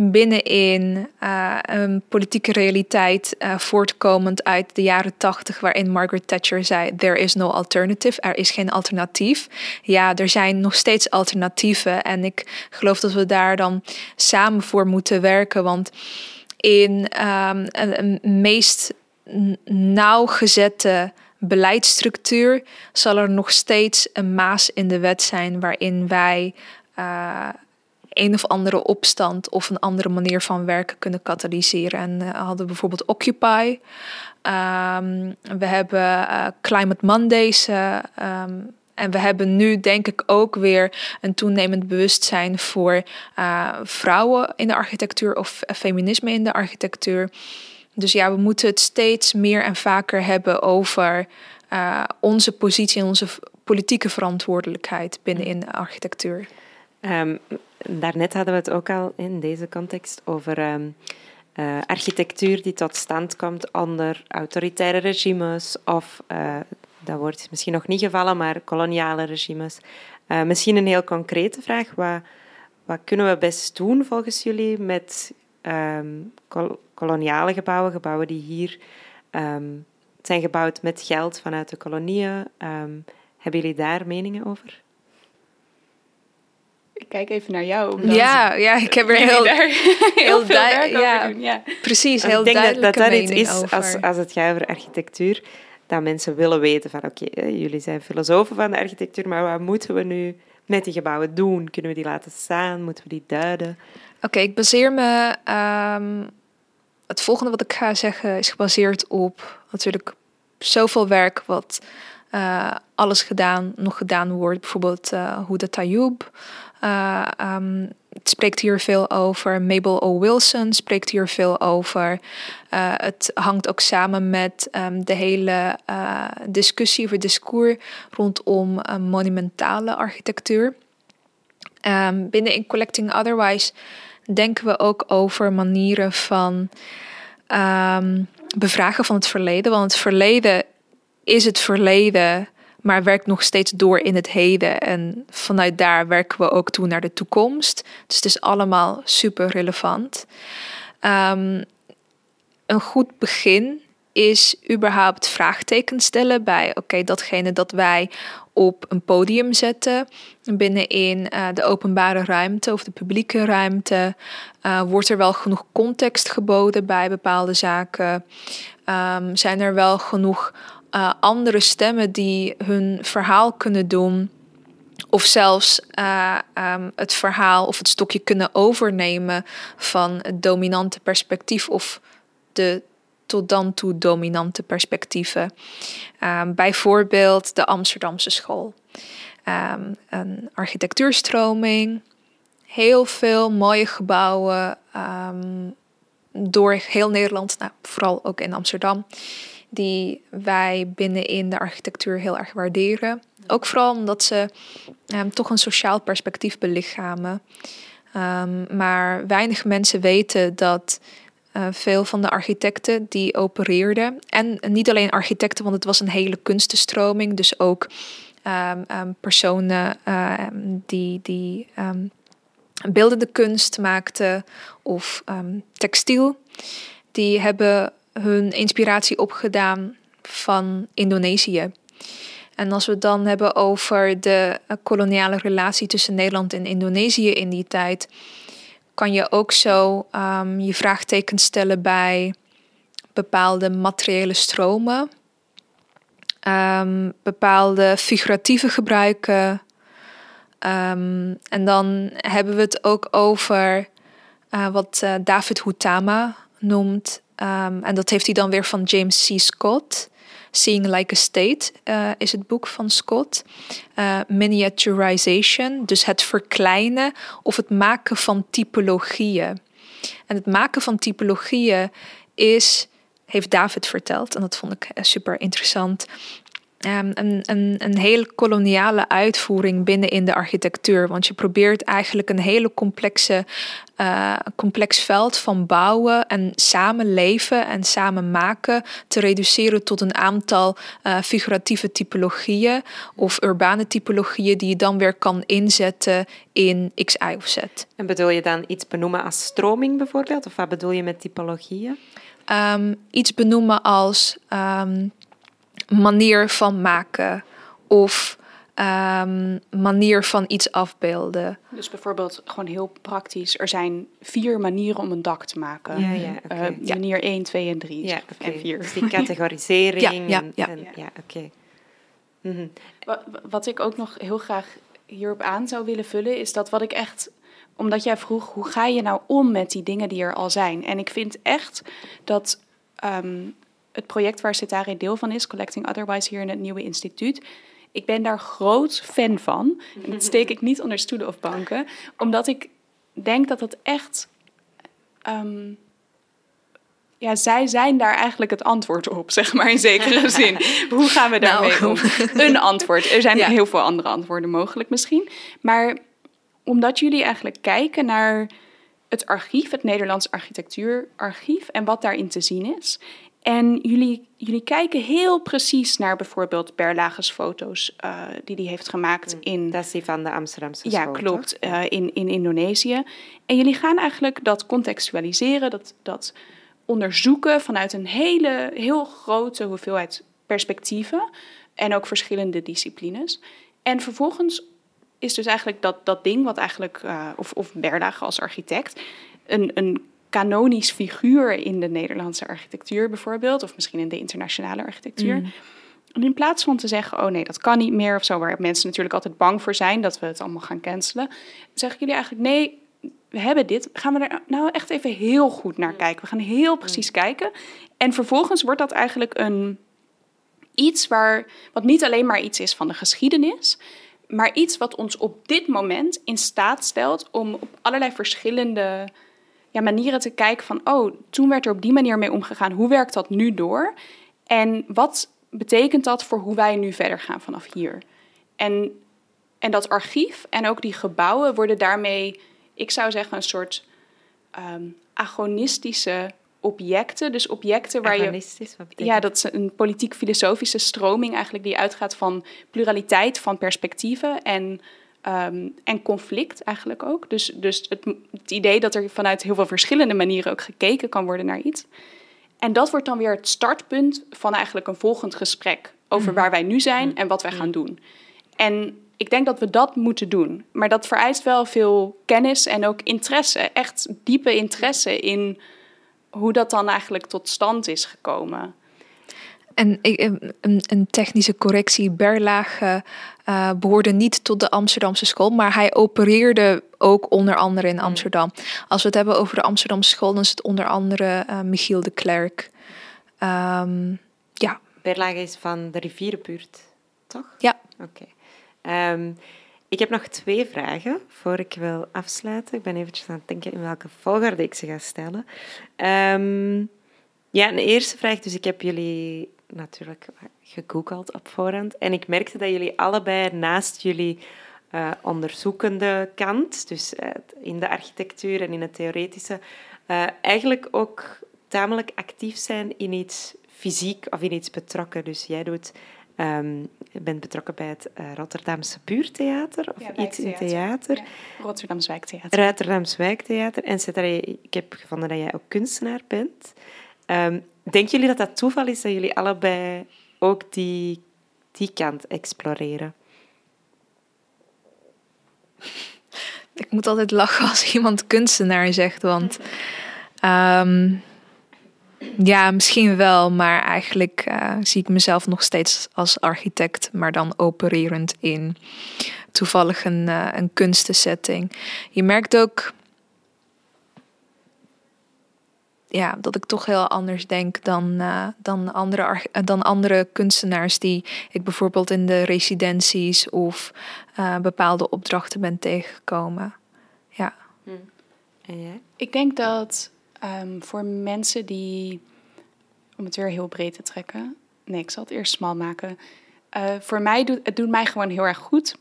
binnenin uh, een politieke realiteit uh, voortkomend uit de jaren tachtig, waarin Margaret Thatcher zei: There is no alternative, er is geen alternatief. Ja, er zijn nog steeds alternatieven en ik geloof dat we daar dan samen voor moeten werken, want in um, een, meest nauwgezette beleidsstructuur zal er nog steeds een maas in de wet zijn waarin wij uh, een of andere opstand of een andere manier van werken kunnen katalyseren. En uh, hadden bijvoorbeeld Occupy. Um, we hebben uh, Climate Mondays. Uh, um, en we hebben nu denk ik ook weer een toenemend bewustzijn voor vrouwen in de architectuur of feminisme in de architectuur. Dus ja, we moeten het steeds meer en vaker hebben over onze positie en onze politieke verantwoordelijkheid binnenin de architectuur. Um, daarnet hadden we het ook al in deze context over um, uh, architectuur die tot stand komt onder autoritaire regimes of, uh, dat woord is misschien nog niet gevallen, maar koloniale regimes. Uh, misschien een heel concrete vraag. Wat, wat kunnen we best doen volgens jullie met kol koloniale gebouwen, gebouwen die hier um, zijn gebouwd met geld vanuit de kolonieën? hebben jullie daar meningen over? Ik kijk even naar jou. Ja, ja, ik heb er (laughs) heel, heel, (laughs) heel veel werk ja, over doen. Ja. Precies, heel Ik denk dat dat dat iets is, over. als, als het gaat over architectuur, dat mensen willen weten van oké, okay, jullie zijn filosofen van de architectuur, maar wat moeten we nu met die gebouwen doen? Kunnen we die laten staan? Moeten we die duiden? Oké, okay, ik baseer me... Um, het volgende wat ik ga zeggen is gebaseerd op natuurlijk zoveel werk wat uh, alles gedaan, nog gedaan wordt. Bijvoorbeeld uh, Huda Tayoub, uh, um, het spreekt hier veel over. Mabel O. Wilson spreekt hier veel over. Uh, het hangt ook samen met um, de hele uh, discussie of discours rondom monumentale architectuur. Um, binnen in Collecting Otherwise denken we ook over manieren van bevragen van het verleden. Want het verleden is het verleden maar werkt nog steeds door in het heden. En vanuit daar werken we ook toe naar de toekomst. Dus het is allemaal super relevant. Um, een goed begin is überhaupt vraagtekens stellen bij oké, datgene dat wij op een podium zetten binnenin uh, de openbare ruimte of de publieke ruimte. Uh, wordt er wel genoeg context geboden bij bepaalde zaken? Um, zijn er wel genoeg uh, andere stemmen die hun verhaal kunnen doen. Of zelfs uh, um, het verhaal of het stokje kunnen overnemen van het dominante perspectief of de tot dan toe dominante perspectieven. Um, bijvoorbeeld de Amsterdamse school. Um, een architectuurstroming, heel veel mooie gebouwen door heel Nederland, nou, vooral ook in Amsterdam die wij binnenin de architectuur heel erg waarderen. Ook vooral omdat ze um, toch een sociaal perspectief belichamen. Um, maar weinig mensen weten dat uh, veel van de architecten die opereerden, en niet alleen architecten, want het was een hele kunstenstroming, dus ook ehm, ehm, personen ehm, die, die ehm, beeldende kunst maakten of ehm, textiel. Die hebben hun inspiratie opgedaan van Indonesië. En als we het dan hebben over de eh, koloniale relatie tussen Nederland en Indonesië in die tijd, kan je ook zo ehm, je vraagtekens stellen bij bepaalde materiële stromen, ehm, bepaalde figuratieve gebruiken. Ehm, en dan hebben we het ook over eh, wat eh, David Hutama noemt. ehm, en dat heeft hij dan weer van James C. Scott. Seeing Like a State eh, is het boek van Scott. Eh, miniaturization, dus het verkleinen of het maken van typologieën. En het maken van typologieën is, heeft David verteld, en dat vond ik eh, super interessant. ehm, een, een, een hele koloniale uitvoering binnen in de architectuur. Want je probeert eigenlijk een hele complexe, eh, complex veld van bouwen en samenleven en samen maken te reduceren tot een aantal eh, figuratieve typologieën of urbane typologieën die je dan weer kan inzetten in X, Y of Z. En bedoel je dan iets benoemen als stroming bijvoorbeeld? Of wat bedoel je met typologieën? Ehm, iets benoemen als ehm, manier van maken of ehm, manier van iets afbeelden. Dus bijvoorbeeld gewoon heel praktisch. Er zijn vier manieren om een dak te maken. Ja, ja, oké. Eh. Manier 1, 2 en 3. Ja, oké. En 4. Dus die categorisering. (laughs) Ja, ja, en- ja. en- ja, oké. Mhm. Wa- wa- Wat ik ook nog heel graag hierop aan zou willen vullen, is dat wat ik echt. Omdat jij vroeg, hoe ga je nou om met die dingen die er al zijn? En ik vind echt dat ehm, het project waar Cetare deel van is, Collecting Otherwise, hier in het nieuwe instituut. Ik ben daar groot fan van. En dat steek ik niet onder stoelen of banken, omdat ik denk dat dat echt. ehm, ja, zij zijn daar eigenlijk het antwoord op, (laughs) zeg maar in zekere (laughs) zin. Hoe gaan we daarmee Nou. om? Een antwoord. Er zijn (laughs) Ja. heel veel andere antwoorden mogelijk misschien. Maar omdat jullie eigenlijk kijken naar het archief, het Nederlands architectuurarchief en wat daarin te zien is. En jullie, jullie kijken heel precies naar bijvoorbeeld Berlage's foto's uh, die hij heeft gemaakt in... Dat is die van de Amsterdamse Ja, school, klopt. toch? Uh, in, in Indonesië. En jullie gaan eigenlijk dat contextualiseren, dat, dat onderzoeken vanuit een hele, heel grote hoeveelheid perspectieven en ook verschillende disciplines. En vervolgens is dus eigenlijk dat, dat ding wat eigenlijk, uh, of, of Berlage als architect, een, een kanonisch figuur in de Nederlandse architectuur bijvoorbeeld, of misschien in de internationale architectuur. Mm. En in plaats van te zeggen, oh nee, dat kan niet meer of zo, waar mensen natuurlijk altijd bang voor zijn dat we het allemaal gaan cancelen, zeggen jullie eigenlijk, nee, we hebben dit, gaan we er nou echt even heel goed naar kijken. We gaan heel precies kijken. En vervolgens wordt dat eigenlijk een iets waar, wat niet alleen maar iets is van de geschiedenis, maar iets wat ons op dit moment in staat stelt om op allerlei verschillende ja, manieren te kijken van, oh, toen werd er op die manier mee omgegaan. Hoe werkt dat nu door? En wat betekent dat voor hoe wij nu verder gaan vanaf hier? En, en dat archief en ook die gebouwen worden daarmee, ik zou zeggen, een soort um, agonistische objecten. Dus objecten waar Agonistisch, je... Ja, dat is een politiek-filosofische stroming eigenlijk die uitgaat van pluraliteit van perspectieven en... Um, en conflict eigenlijk ook. Dus, dus het, het, idee dat er vanuit heel veel verschillende manieren ook gekeken kan worden naar iets. En dat wordt dan weer het startpunt van eigenlijk een volgend gesprek over mm. waar wij nu zijn en wat wij gaan doen. En ik denk dat we dat moeten doen. Maar dat vereist wel veel kennis en ook interesse. Echt diepe interesse in hoe dat dan eigenlijk tot stand is gekomen. En een, een, technische correctie, Berlage uh, behoorde niet tot de Amsterdamse school, maar hij opereerde ook onder andere in Amsterdam. Als we het hebben over de Amsterdamse school, dan is het onder andere uh, Michiel de Klerk. Um, ja. Berlage is van de rivierenbuurt, toch? Ja. Oké. Okay. Um, ik heb nog twee vragen voor ik wil afsluiten. Ik ben eventjes aan het denken in welke volgorde ik ze ga stellen. Um, ja, een eerste vraag. Dus ik heb jullie natuurlijk gegoogeld op voorhand. En ik merkte dat jullie allebei naast jullie uh, onderzoekende kant, dus uh, in de architectuur en in het theoretische, uh, eigenlijk ook tamelijk actief zijn in iets fysiek of in iets betrokken. Dus jij doet je bent betrokken bij het Rotterdamse Buurtheater of Ja, iets in theater. Ja. Rotterdams Wijktheater. Rotterdams Wijktheater. En ik heb gevonden dat jij ook kunstenaar bent. Ehm, denken jullie dat dat toeval is dat jullie allebei ook die, die kant exploreren? (laughs) Ik moet altijd lachen als iemand kunstenaar zegt, want ehm, ja, misschien wel, maar eigenlijk eh, zie ik mezelf nog steeds als architect, maar dan opererend in toevallig een, eh, een kunstensetting. Je merkt ook ja, dat ik toch heel anders denk dan, eh, dan, andere, eh, dan andere kunstenaars die ik bijvoorbeeld in de residenties of eh, bepaalde opdrachten ben tegengekomen. Ja. En jij? Ik denk dat ehm, voor mensen die, om het weer heel breed te trekken, nee, ik zal het eerst smal maken. Eh, voor mij doet het doet mij gewoon heel erg goed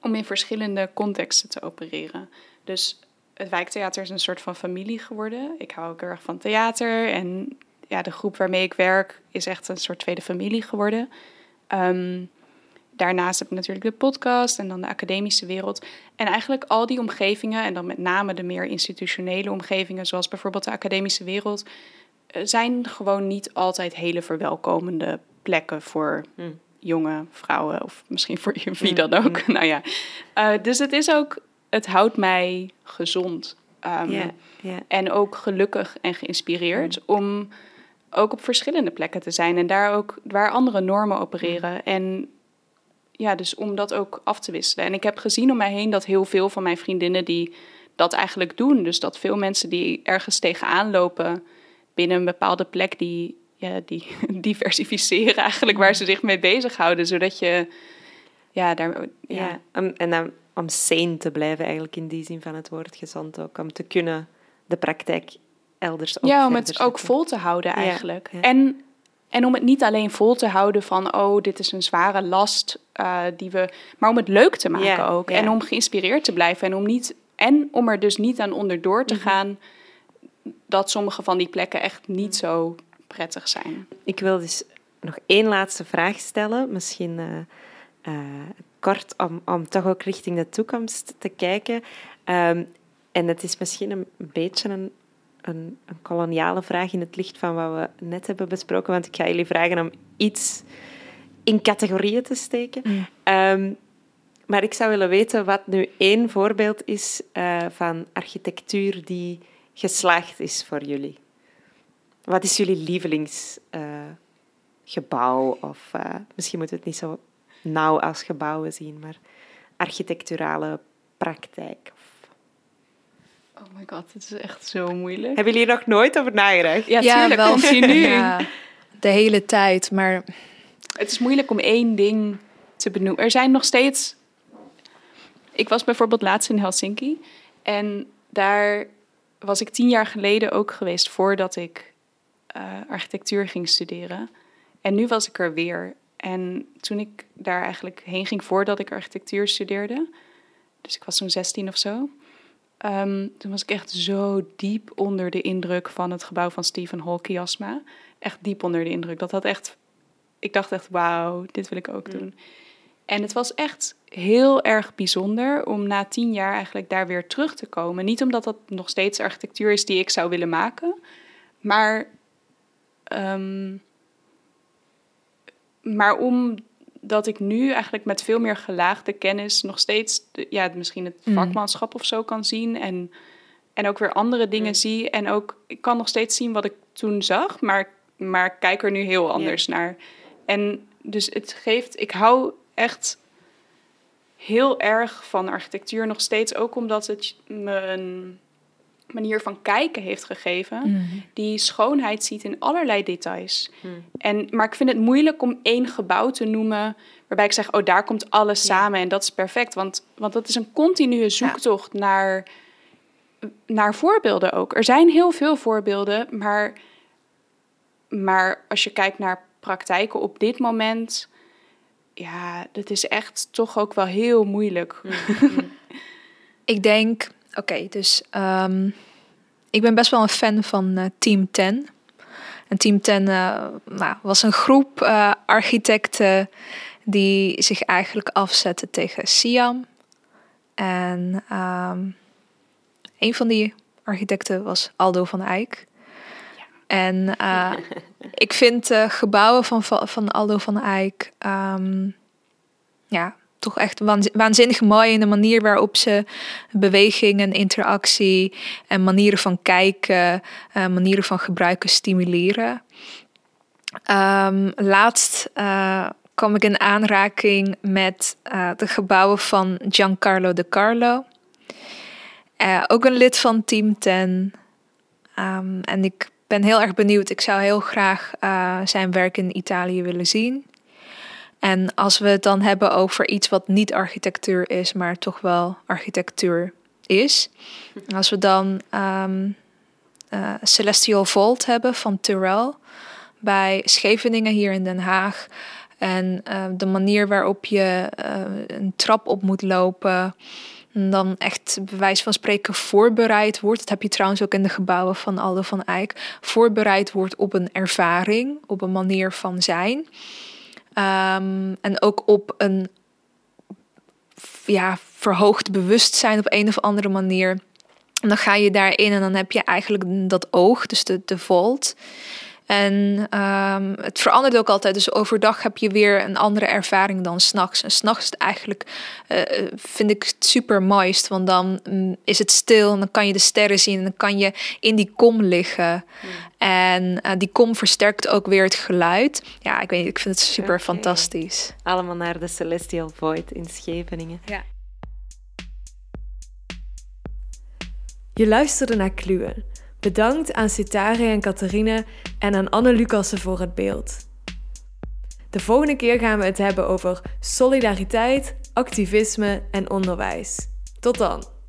om in verschillende contexten te opereren. Dus het wijktheater is een soort van familie geworden. Ik hou ook heel erg van theater en ja, de groep waarmee ik werk is echt een soort tweede familie geworden. Ehm, daarnaast heb ik natuurlijk de podcast en dan de academische wereld. En eigenlijk al die omgevingen, en dan met name de meer institutionele omgevingen, zoals bijvoorbeeld de academische wereld, eh, zijn gewoon niet altijd hele verwelkomende plekken voor Hmm. jonge vrouwen of misschien voor (laughs) wie dan ook. nou ja, Eh, dus het is ook, het houdt mij gezond. Ehm, en ook gelukkig en geïnspireerd om ook op verschillende plekken te zijn en daar ook waar andere normen opereren. En ja, dus om dat ook af te wisselen. En ik heb gezien om mij heen dat heel veel van mijn vriendinnen die dat eigenlijk doen. Dus dat veel mensen die ergens tegenaan lopen binnen een bepaalde plek, die, ja, die (laughs) diversificeren eigenlijk waar ze zich mee bezighouden. Zodat je ja, daar. Ja, Ja, en dan om sane te blijven eigenlijk in die zin van het woord gezond ook. Om te kunnen de praktijk elders ook Ja, om het ook vol te houden eigenlijk. ja. En, en om het niet alleen vol te houden van, oh, dit is een zware last eh, die we, maar om het leuk te maken Ja, ook. En om geïnspireerd te blijven en om niet en om er dus niet aan onderdoor Mhm. te gaan dat sommige van die plekken echt niet zo prettig zijn. Ik wil dus nog één laatste vraag stellen. Misschien eh, eh, kort om, om toch ook richting de toekomst te kijken. Ehm, en het is misschien een beetje een, een, een koloniale vraag in het licht van wat we net hebben besproken. Want ik ga jullie vragen om iets in categorieën te steken. Mm. Ehm, maar ik zou willen weten wat nu één voorbeeld is eh, van architectuur die geslaagd is voor jullie. Wat is jullie lievelingsgebouw? of eh, misschien moeten we het niet zo nauw als gebouwen zien, maar architecturale praktijk. Oh my god, het is echt zo moeilijk. Hebben jullie hier nog nooit over nagedacht? Ja, tuurlijk, wel continu. (laughs) Ja, de hele tijd, maar Het is moeilijk om één ding te benoemen. Er zijn nog steeds. Ik was bijvoorbeeld laatst in Helsinki. En daar was ik tien jaar geleden ook geweest voordat ik eh, architectuur ging studeren. En nu was ik er weer. En toen ik daar eigenlijk heen ging voordat ik architectuur studeerde, dus ik was zo'n 16 of zo, ehm, toen was ik echt zo diep onder de indruk van het gebouw van Stephen Hall Kiasma. Echt diep onder de indruk. Dat had echt ik dacht echt, wauw, dit wil ik ook doen. En het was echt heel erg bijzonder om na tien jaar eigenlijk daar weer terug te komen. Niet omdat dat nog steeds architectuur is die ik zou willen maken, maar, ehm, maar omdat ik nu eigenlijk met veel meer gelaagde kennis nog steeds, de- ja, misschien het Mm. vakmanschap of zo kan zien en, en ook weer andere dingen zie. En ook, ik kan nog steeds zien wat ik toen zag, maar, maar kijk er nu heel anders naar. En dus het geeft, ik hou echt heel erg van architectuur nog steeds, ook omdat het me een manier van kijken heeft gegeven, die schoonheid ziet in allerlei details. En, maar ik vind het moeilijk om één gebouw te noemen waarbij ik zeg, oh, daar komt alles samen en dat is perfect. Want, want dat is een continue zoektocht naar, naar voorbeelden ook. Er zijn heel veel voorbeelden, maar, maar als je kijkt naar praktijken op dit moment, ja, dat is echt toch ook wel heel moeilijk. (laughs) ik denk, oké, dus ehm, ik ben best wel een fan van eh, Team 10. En Team 10 nou, was een groep architecten die zich eigenlijk afzetten tegen Siam. En um, een van die architecten was Aldo van Eyck. En (laughs) ik vind de gebouwen van, van Aldo van Eyck um, ja, toch echt waanzinnig mooi in de manier waarop ze beweging en interactie en manieren van kijken, uh, manieren van gebruiken stimuleren. Um, laatst uh, kwam ik in aanraking met uh, de gebouwen van Giancarlo De Carlo. Ook een lid van Team 10. Um, ehm, en ik ben heel erg benieuwd. Ik zou heel graag zijn werk in Italië willen zien. En als we het dan hebben over iets wat niet architectuur is, maar toch wel architectuur is. Als we dan um, uh, Celestial Vault hebben van Turrell bij Scheveningen hier in Den Haag. En uh, de manier waarop je uh, een trap op moet lopen. En dan echt bewijs van spreken voorbereid wordt. Dat heb je trouwens ook in de gebouwen van Aldo van Eyck. Voorbereid wordt op een ervaring, op een manier van zijn. Um, en ook op een ja, verhoogd bewustzijn op een of andere manier. En dan ga je daarin en dan heb je eigenlijk dat oog, dus de, de volt. En um, het verandert ook altijd. Dus overdag heb je weer een andere ervaring dan s'nachts. En s'nachts is het eigenlijk, uh, vind ik het super mooist. Want dan um, is het stil en dan kan je de sterren zien. En dan kan je in die kom liggen. Hmm. En uh, die kom versterkt ook weer het geluid. Ja, ik weet niet, ik vind het super okay. fantastisch. Allemaal naar de Celestial Void in Scheveningen. Ja. Je luisterde naar Kluwen Bedankt aan Citare en Catharine en aan Anne Lucassen voor het beeld. De volgende keer gaan we het hebben over solidariteit, activisme en onderwijs. Tot dan!